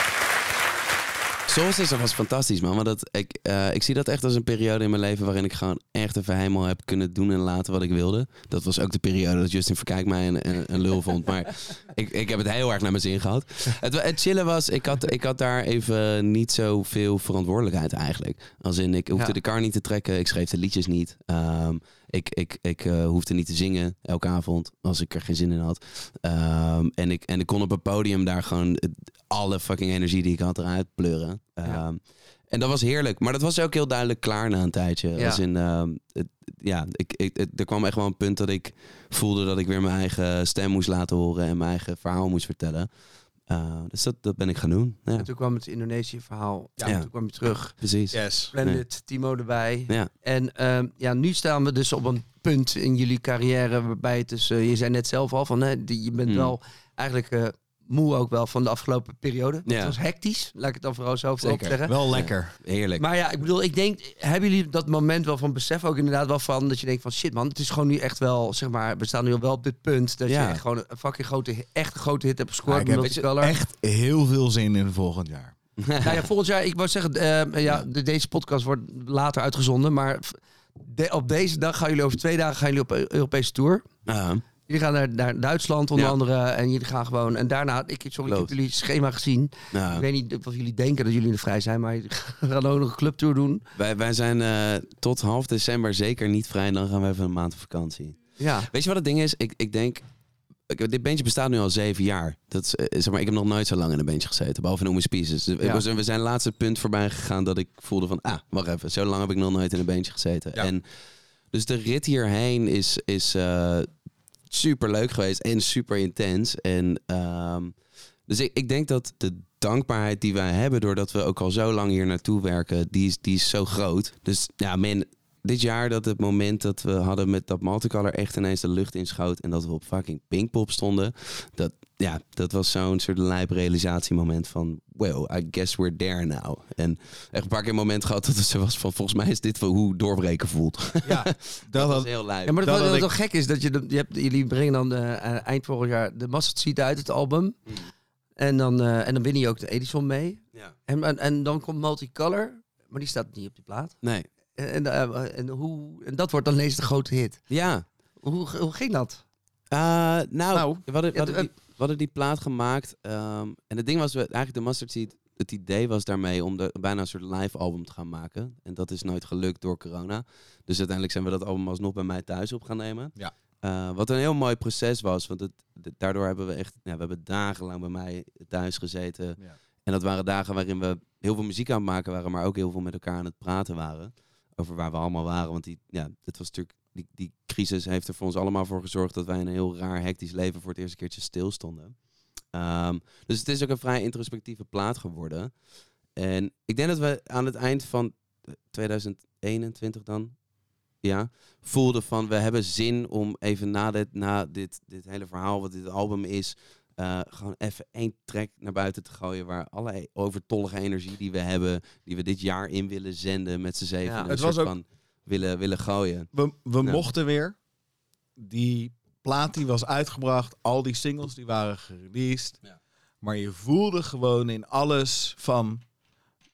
Soul Sister was fantastisch, man. Maar dat, ik, eh, ik zie dat echt als een periode in mijn leven waarin ik gewoon echt even helemaal heb kunnen doen en laten wat ik wilde. Dat was ook de periode dat Justin Verkijk mij een, een, een lul vond. Maar ik, ik heb het heel erg naar mijn zin gehad. Het, het chillen was, ik had, ik had daar even niet zoveel verantwoordelijkheid eigenlijk. Als in, ik hoefde Ja. de kar niet te trekken, ik schreef de liedjes niet. Ehm, ik ik, ik eh, hoefde niet te zingen elke avond als ik er geen zin in had. Ehm, en, ik, en ik kon op een podium daar gewoon het- alle fucking energie die ik had eruit pleuren. Ehm, Ja. En dat was heerlijk. Maar dat was ook heel duidelijk klaar na een tijdje. Ja. Als in, ehm, het- ja, ik, ik, het- er kwam echt wel een punt dat ik voelde dat ik weer mijn eigen stem moest laten horen en mijn eigen verhaal moest vertellen. Uh, dus dat, dat ben ik gaan doen. Ja, En toen kwam het Indonesië-verhaal. Ja. Ja. Toen kwam je terug. precies. Yes. Splendid, Timo erbij. Ja. En ehm, ja, nu staan we dus op een punt in jullie carrière waarbij het dus... eh, je zei net zelf al van, hè, die, je bent Hmm. wel eigenlijk eh, moe ook wel van de afgelopen periode. Ja. Het was hectisch, laat ik het dan vooral zo Zeker. zeggen. Wel lekker. Heerlijk. Maar ja, ik bedoel, ik denk, hebben jullie dat moment wel van besef ook inderdaad wel van dat je denkt van shit man, het is gewoon nu echt wel, zeg maar, we staan nu wel op dit punt dat Ja. je gewoon een fucking grote, echt een grote hit hebt gescoord. ik heb echt heel veel zin in volgend jaar. Nou ja, volgend jaar, ik wou zeggen, eh, ja, de- deze podcast wordt later uitgezonden, maar de- op deze dag gaan jullie over twee dagen gaan jullie op Eu- Europese tour. Ja. Jullie gaan naar, naar Duitsland onder Ja. andere en jullie gaan gewoon en daarna, ik, sorry, ik heb jullie schema gezien. Ik weet niet of jullie denken dat jullie er vrij zijn, maar jullie gaan ook nog een clubtour doen. Wij, wij zijn eh, tot half december zeker niet vrij. En dan gaan we even een maand op vakantie. Ja. Weet je wat het ding is? Ik, ik denk... ik- Dit bandje bestaat nu al zeven jaar. Dat is, eh, zeg maar, ik heb nog nooit zo lang in een bandje gezeten. Behalve in Omis Pieces. Dus Ja. we zijn- we laatste punt voorbij gegaan dat ik voelde van... Ah, wacht even. Zo lang heb ik nog nooit in een bandje gezeten. Ja. En dus de rit hierheen is, is super leuk geweest. En super intens. En... ehm, Dus ik, ik denk dat de dankbaarheid die wij hebben, doordat we ook al zo lang hier naartoe werken, die is, die is zo groot. Dus ja, man, dit jaar dat het moment dat we hadden met dat multicolor echt ineens de lucht inschoot en dat we op fucking Pinkpop stonden, dat, ja, dat was zo'n soort lijp realisatiemoment van, well, I guess we're there now. En echt een paar keer een moment gehad dat het zo was van, volgens mij is dit wel hoe doorbreken voelt. Ja, dat, dat was had, heel lijp. Ja, maar Dat wat, ik- toch gek is, dat je, de- je hebt, jullie brengen dan eh, eind vorig jaar de Mustard Seed uit, het album. Mm. En, dan, eh, en dan win je ook de Edison mee. Ja. En, en, en dan komt Multicolor, maar die staat niet op die plaat. Nee. En, en, eh, en, hoe, en dat wordt dan ineens de grote hit. Ja. Hoe, hoe ging dat? Eh, nou, Nou, we, hadden, we, hadden de- die, we hadden die plaat gemaakt. ehm, en het ding was, we, eigenlijk de Mustard Seed, het idee was daarmee om de, bijna een soort live album te gaan maken. En dat is nooit gelukt door corona. Dus uiteindelijk zijn we dat album alsnog bij mij thuis op gaan nemen. Ja. Eh, wat een heel mooi proces was. Want het, daardoor hebben we echt, ja, we hebben dagenlang bij mij thuis gezeten. Ja. En dat waren dagen waarin we heel veel muziek aan het maken waren, maar ook heel veel met elkaar aan het praten waren. Over waar we allemaal waren. Want die, ja, het was natuurlijk, die, die crisis heeft er voor ons allemaal voor gezorgd dat wij in een heel raar, hectisch leven voor het eerste keertje stilstonden. Ehm, dus het is ook een vrij introspectieve plaat geworden. En ik denk dat we aan het eind van 2021 dan, ja, voelden van we hebben zin om even na dit, na dit, dit hele verhaal, wat dit album is, eh, gewoon even één track naar buiten te gooien waar alle overtollige energie die we hebben, die we dit jaar in willen zenden met z'n zeven, Ja. Het was ook- van willen, willen gooien. we, we Ja. mochten weer. Die plaat die was uitgebracht, al die singles die waren gereleased. Ja. Maar je voelde gewoon in alles van,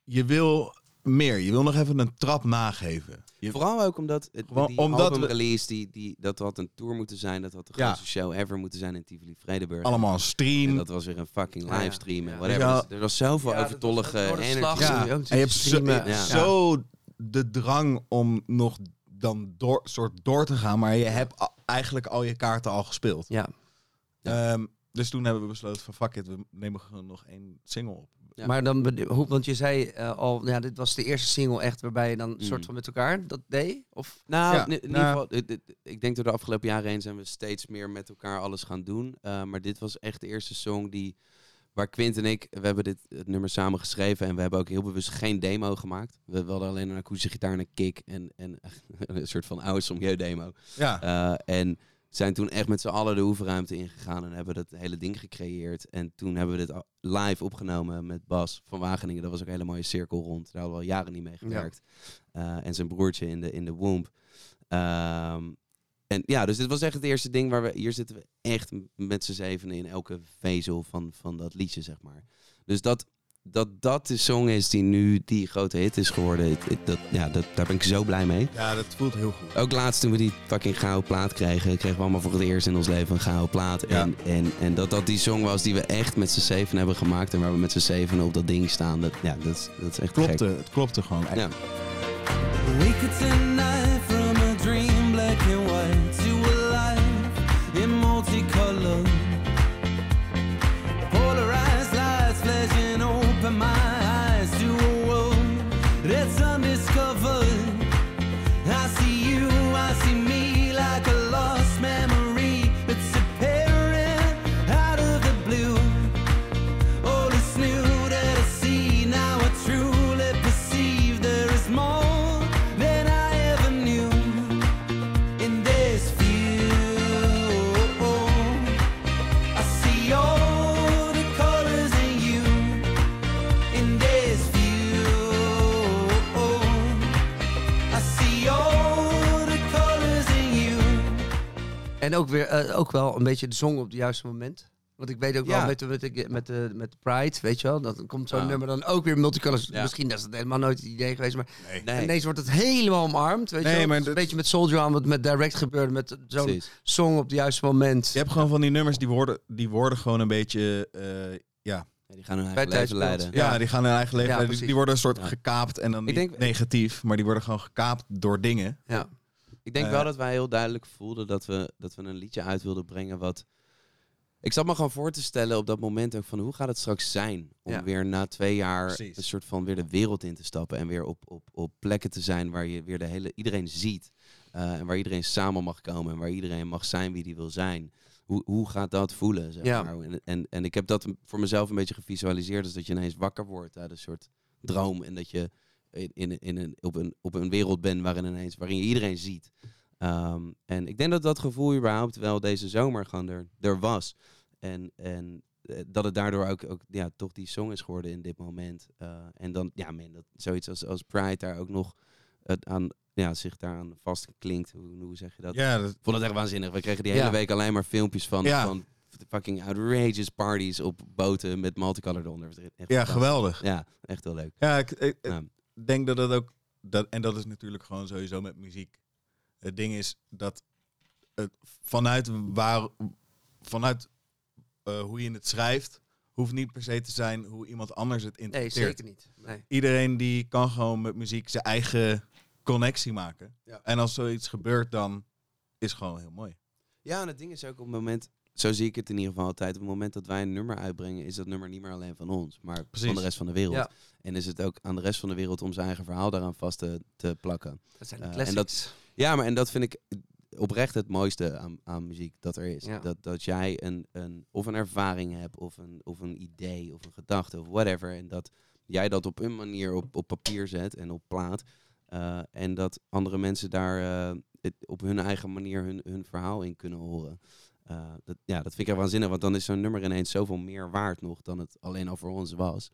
je wil meer. Je wil nog even een trap nageven. Je, Vooral ook omdat het, Gewoon die omdat album we- release, die, die, dat had een tour moeten zijn, dat had de Ja. grootste show ever moeten zijn in Tivoli Vredenburg. allemaal een En stream. dat was weer een fucking livestream en Ja. whatever. Ja. Dus er was zoveel overtollige. Ja. En je hebt zo, streamen. Ja. zo de drang om nog dan door, soort door te gaan. Maar je hebt eigenlijk al je kaarten al gespeeld. Ja. Ehm, dus toen hebben we besloten van fuck it, we nemen gewoon nog één single op. Ja. Maar dan, hoe, want je zei eh, al, ja, dit was de eerste single echt waarbij je dan een Mm. soort van met elkaar dat deed? Of? Nou, Ja, in, in ieder nou- geval, ik denk door de afgelopen jaren heen zijn we steeds meer met elkaar alles gaan doen. Uh, maar dit was echt de eerste song die, waar Quint en ik, we hebben dit het nummer samen geschreven en we hebben ook heel bewust geen demo gemaakt. We, we hadden alleen een akoestische gitaar en een kick en, en een soort van oude Somjeu demo. Ja, Uh, en zijn toen echt met z'n allen de oefenruimte ingegaan en hebben dat hele ding gecreëerd. En toen hebben we dit live opgenomen met Bas van Wageningen. Dat was ook een hele mooie cirkel rond. Daar hadden we al jaren niet mee gewerkt. Uh, en zijn broertje in de, in de womb. Ehm, en ja, dus dit was echt het eerste ding waar we... Hier zitten we echt met z'n zevenen in elke vezel van, van dat liedje, zeg maar. Dus dat dat, dat de song is die nu die grote hit is geworden. dat, ja, dat, daar ben ik zo blij mee. ja, dat voelt heel goed. Ook laatst toen we die fucking gouden plaat kregen, kregen we allemaal voor het eerst in ons leven een gouden plaat. Ja. En, en, en dat dat die song was die we echt met z'n zeven hebben gemaakt en waar we met z'n zeven op dat ding staan. Dat, ja, dat, is- dat is echt Klopte, gek. het klopte gewoon echt. Ja. En ook, weer, eh, ook wel een beetje de zong op het juiste moment. Want ik weet ook wel met, de- met, de, met, de, met de Pride, weet je wel. Dat komt zo'n Ja. nummer dan ook weer multicolors. Ja. Misschien is dat helemaal nooit het idee geweest. Maar Nee. Nee, ineens wordt het helemaal omarmd. Weet Nee, je wel. maar Het is een dat- beetje met Soldier aan wat met Direct gebeurde. Met zo'n song op het juiste moment. Je hebt gewoon van die nummers die worden, die worden gewoon een beetje, eh, ja, die gaan hun Bij eigen leven tijdsbeeld. leiden. ja, die gaan hun eigen leven. Ja, leiden. die, worden een soort Ja. gekaapt en dan Ik niet denk- negatief, maar die worden gewoon gekaapt door dingen. Ja. Ik denk Eh, wel dat wij heel duidelijk voelden dat we, dat we een liedje uit wilden brengen wat... Ik zat me gewoon voor te stellen op dat moment ook van hoe gaat het straks zijn om Ja. weer na twee jaar Precies. een soort van weer de wereld in te stappen en weer op, op, op plekken te zijn waar je weer de hele iedereen ziet eh, en waar iedereen samen mag komen en waar iedereen mag zijn wie die wil zijn. hoe, hoe gaat dat voelen? Zeg Ja. maar. en, en, en ik heb dat voor mezelf een beetje gevisualiseerd. Dus dat je ineens wakker wordt uit een soort droom. En dat je in, in, in een, op, een, op een wereld bent waarin, ineens, waarin je iedereen ziet. Ehm, en ik denk dat dat gevoel überhaupt wel deze zomer gewoon er, er was. En, en eh, dat het daardoor ook, ook ja, toch die song is geworden in dit moment. Eh, en dan, ja, man, dat zoiets als, als Pride daar ook nog het aan, ja, zich daaraan vastklinkt. Hoe, hoe zeg je dat? Ja, dat, Ik vond het echt waanzinnig. We kregen die Ja. hele week alleen maar filmpjes van, Ja. van fucking outrageous parties op boten met multicolor eronder. Echt ja geweldig. Ja, echt heel leuk. Ja, ik, ik-. Denk dat dat ook... Dat, en dat is natuurlijk gewoon sowieso met muziek. Het ding is dat het vanuit, waar, vanuit eh, hoe je het schrijft... hoeft niet per se te zijn hoe iemand anders het Nee, interpreteert. zeker niet. Nee. Iedereen die kan gewoon met muziek zijn eigen connectie maken. Ja. En als zoiets gebeurt, dan is het gewoon heel mooi. Ja, en het ding is ook op het moment, zo zie ik het in ieder geval altijd, op het moment dat wij een nummer uitbrengen, is dat nummer niet meer alleen van ons, maar Precies. van de rest van de wereld. Ja. En is het ook aan de rest van de wereld om zijn eigen verhaal daaraan vast te, te plakken. Dat zijn de Eh, en classics. dat- Ja, maar en dat vind ik oprecht het mooiste aan, aan muziek dat er is. Ja. Dat, dat jij een, een, of een ervaring hebt, of een, of een idee, of een gedachte, of whatever. En dat jij dat op een manier op, op papier zet en op plaat. eh, en dat andere mensen daar eh, het, op hun eigen manier hun, hun verhaal in kunnen horen. Eh, dat, ja, dat vind ik echt waanzinnig, want dan is zo'n nummer ineens zoveel meer waard nog dan het alleen al voor ons was.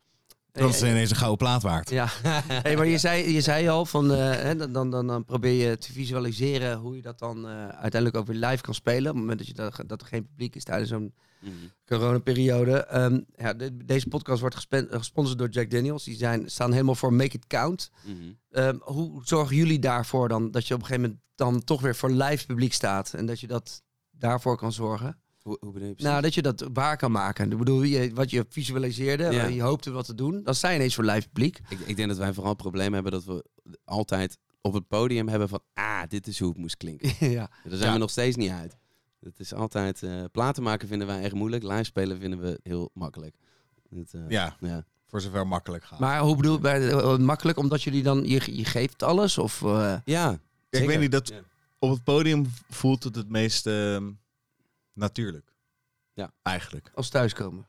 Dat is ineens een gouden plaat waard. Ja, hey, maar je zei, je zei al van eh, hè, dan, dan, dan, dan probeer je te visualiseren hoe je dat dan eh, uiteindelijk ook weer live kan spelen. Op het moment dat, je dat, dat er geen publiek is tijdens zo'n Mhm. coronaperiode. Ehm ja, de- deze podcast wordt gespen- gesponsord door Jack Daniels. Die zijn, staan helemaal voor Make It Count. Mhm. Ehm, hoe zorgen jullie daarvoor dan dat je op een gegeven moment dan toch weer voor live publiek staat en dat je dat daarvoor kan zorgen? Hoe, hoe bedoel je precies? Nou, dat je dat waar kan maken. Ik bedoel, je, wat je visualiseerde, Ja. je hoopte wat te doen, sta je ineens voor live publiek. Ik, ik denk dat wij vooral het probleem hebben dat we altijd op het podium hebben van... Ah, dit is hoe het moest klinken. ja. Daar zijn we nog steeds niet uit. Het is altijd... eh, platen maken vinden wij echt moeilijk. Live spelen vinden we heel makkelijk. Het, eh, Ja, ja. voor zover makkelijk gaat. Maar hoe bedoel je bij- eh, makkelijk? Omdat jullie dan, je, je geeft alles? Of, eh, Ja, ik zeker. weet niet, dat Ja. Op het podium voelt het het meest ehm, natuurlijk. Ja. Eigenlijk. als thuiskomen?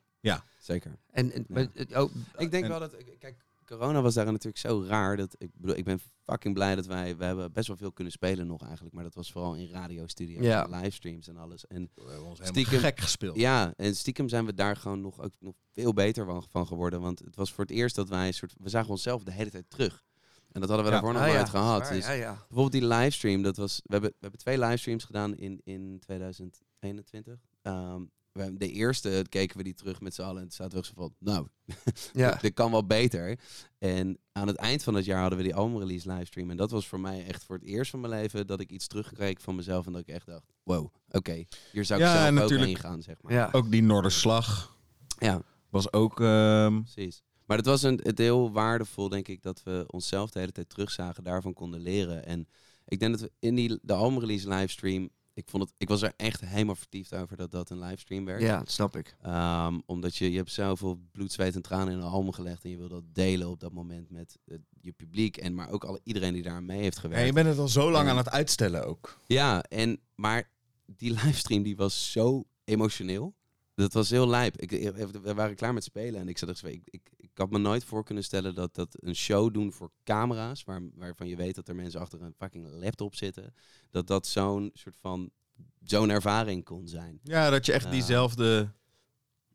Zeker. En, en, Ja. oh, Ik denk En- wel dat... Kijk, corona was daar natuurlijk zo raar. Dat, ik bedoel, ik ben fucking blij dat wij... We hebben best wel veel kunnen spelen nog eigenlijk. Maar dat was vooral in radiostudio's Ja. en livestreams en alles. En We hebben ons Stiekem- helemaal gek gespeeld. Ja, en stiekem zijn we daar gewoon nog, ook nog veel beter van, van geworden. Want het was voor het eerst dat wij een soort... We zagen onszelf de hele tijd terug. En dat hadden we Ja. daarvoor nog ah, nooit ja, gehad. waar, Dus ja, ja. bijvoorbeeld die livestream, dat was... We hebben, we hebben twee livestreams gedaan in, in 2021. Ehm, we, de eerste keken we die terug met z'n allen en toen zaten we zo van... Nou, Ja. dit kan wel beter. En aan het eind van het jaar hadden we die albumrelease livestream. En dat was voor mij echt voor het eerst van mijn leven dat ik iets terugkreeg van mezelf. En dat ik echt dacht, wow, oké, hier zou ik Ja, zelf ook natuurlijk- heen gaan, zeg maar. Ja. Ook die Noorderslag ja. was ook... ehm, Precies. Maar het was een, het heel waardevol, denk ik, dat we onszelf de hele tijd terugzagen, daarvan konden leren. En ik denk dat we in die, de albumrelease livestream, ik, vond het, ik was er echt helemaal vertiefd over dat dat een livestream werd. ja, dat snap ik. Ehm, omdat je, je hebt zoveel bloed, zweet en tranen in een album gelegd en je wil dat delen op dat moment met eh, je publiek en maar ook alle, iedereen die daar mee heeft gewerkt. je bent het al zo lang aan het uitstellen ook. Ja, en, maar die livestream die was zo emotioneel. Dat was heel lijp. Ik, we waren klaar met spelen en ik zat ik, ik, ik had me nooit voor kunnen stellen dat dat een show doen voor camera's, waar, waarvan je weet dat er mensen achter een fucking laptop zitten, dat dat zo'n soort van, zo'n ervaring kon zijn. Ja, dat je echt diezelfde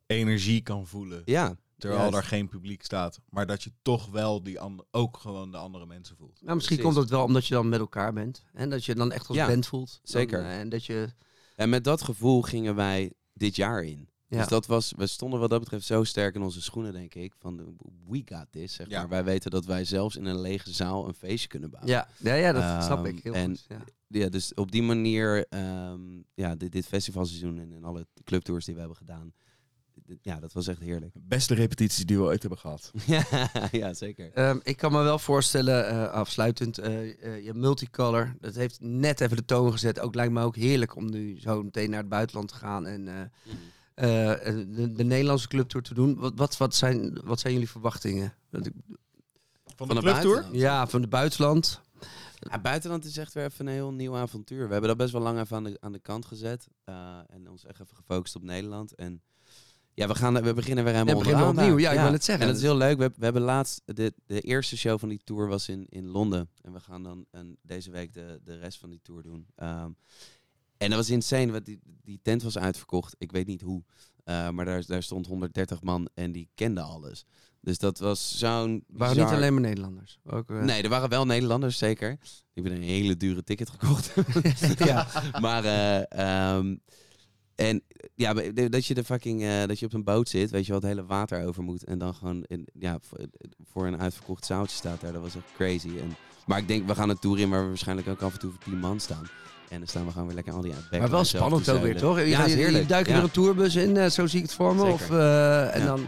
energie kan voelen. Ja, Terwijl juist. er geen publiek staat. Maar dat je toch wel die ander, ook gewoon de andere mensen voelt. Nou, misschien Precies. komt het wel omdat je dan met elkaar bent. En dat je dan echt als Ja, band voelt. Zeker. eh, en dat je... En met dat gevoel gingen wij dit jaar in. Ja. Dus dat was, we stonden wat dat betreft zo sterk in onze schoenen, denk ik. Van, we got this, zeg Ja. maar. Wij weten dat wij zelfs in een lege zaal een feestje kunnen bouwen. ja, ja, ja, dat snap Ehm, ik heel en- goed. Ja. Ja, dus op die manier, ehm, ja, dit, dit festivalseizoen en, en alle clubtours die we hebben gedaan. Ja, dat was echt heerlijk. Beste repetities die we ooit hebben gehad. ja, zeker. Ehm, ik kan me wel voorstellen, eh, afsluitend, eh, eh, je multicolor, dat heeft net even de toon gezet. Ook lijkt me ook heerlijk om nu zo meteen naar het buitenland te gaan en eh, de, de Nederlandse clubtour te doen. Wat, wat, wat, zijn, wat zijn jullie verwachtingen? Want ik- Van Van de de clubtour? buitenland. Ja, van het buitenland. Ja, buitenland is echt weer even een heel nieuw avontuur. We hebben dat best wel lang even aan de, aan de kant gezet. eh, en ons echt even gefocust op Nederland. En ja, we, gaan, we beginnen weer helemaal Ja, we beginnen opnieuw. daar. Ja, ik wou net zeggen. En dat is heel leuk. We, hebben- we hebben laatst, de, de eerste show van die tour was in, in Londen. En we gaan dan een, deze week de, de rest van die tour doen. Ehm, en dat was insane. Want die, die tent was uitverkocht. Ik weet niet hoe. Eh, maar daar, daar stond 130 man en die kenden alles. Dus dat was zo'n waren niet bizar- alleen maar Nederlanders. Ook, eh, Nee, er waren wel Nederlanders, zeker. Die hebben een hele dure ticket gekocht. ja. maar, ehm, en ja, dat je de fucking, dat je op een boot zit, weet je wat, het hele water over moet. En dan gewoon, in, ja, voor, voor een uitverkocht zaaltje staat daar. Dat was echt crazy. En, maar ik denk, we gaan een tour in waar we waarschijnlijk ook af en toe voor 10 man staan. En dan staan we gewoon weer lekker al die back Maar wel spannend ook weer, toch? Je, Ja, je, heerlijk. duikt Ja. weer een tourbus in, eh, zo zie ik het voor me. Zeker. Of, eh, en, Ja. dan,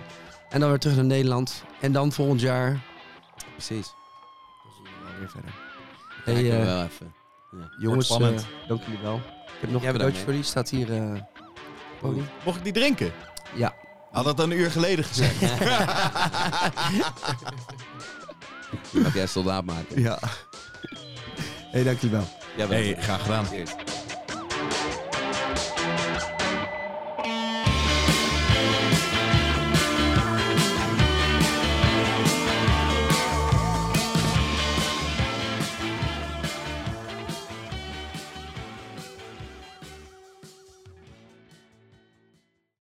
en dan weer terug naar Nederland. En dan volgend jaar... Precies. Dan zien we wel weer verder. Hey, Hey, eh, wel even. jongens, dank jullie wel. Ik heb nog Jij een cadeautje voor die. Staat hier... eh. Mocht ik die drinken? Ja. Had dat dan een uur geleden gezegd? Mag jij soldaat maken. ja. hey, dank jullie wel. Ja, Hey, graag gedaan.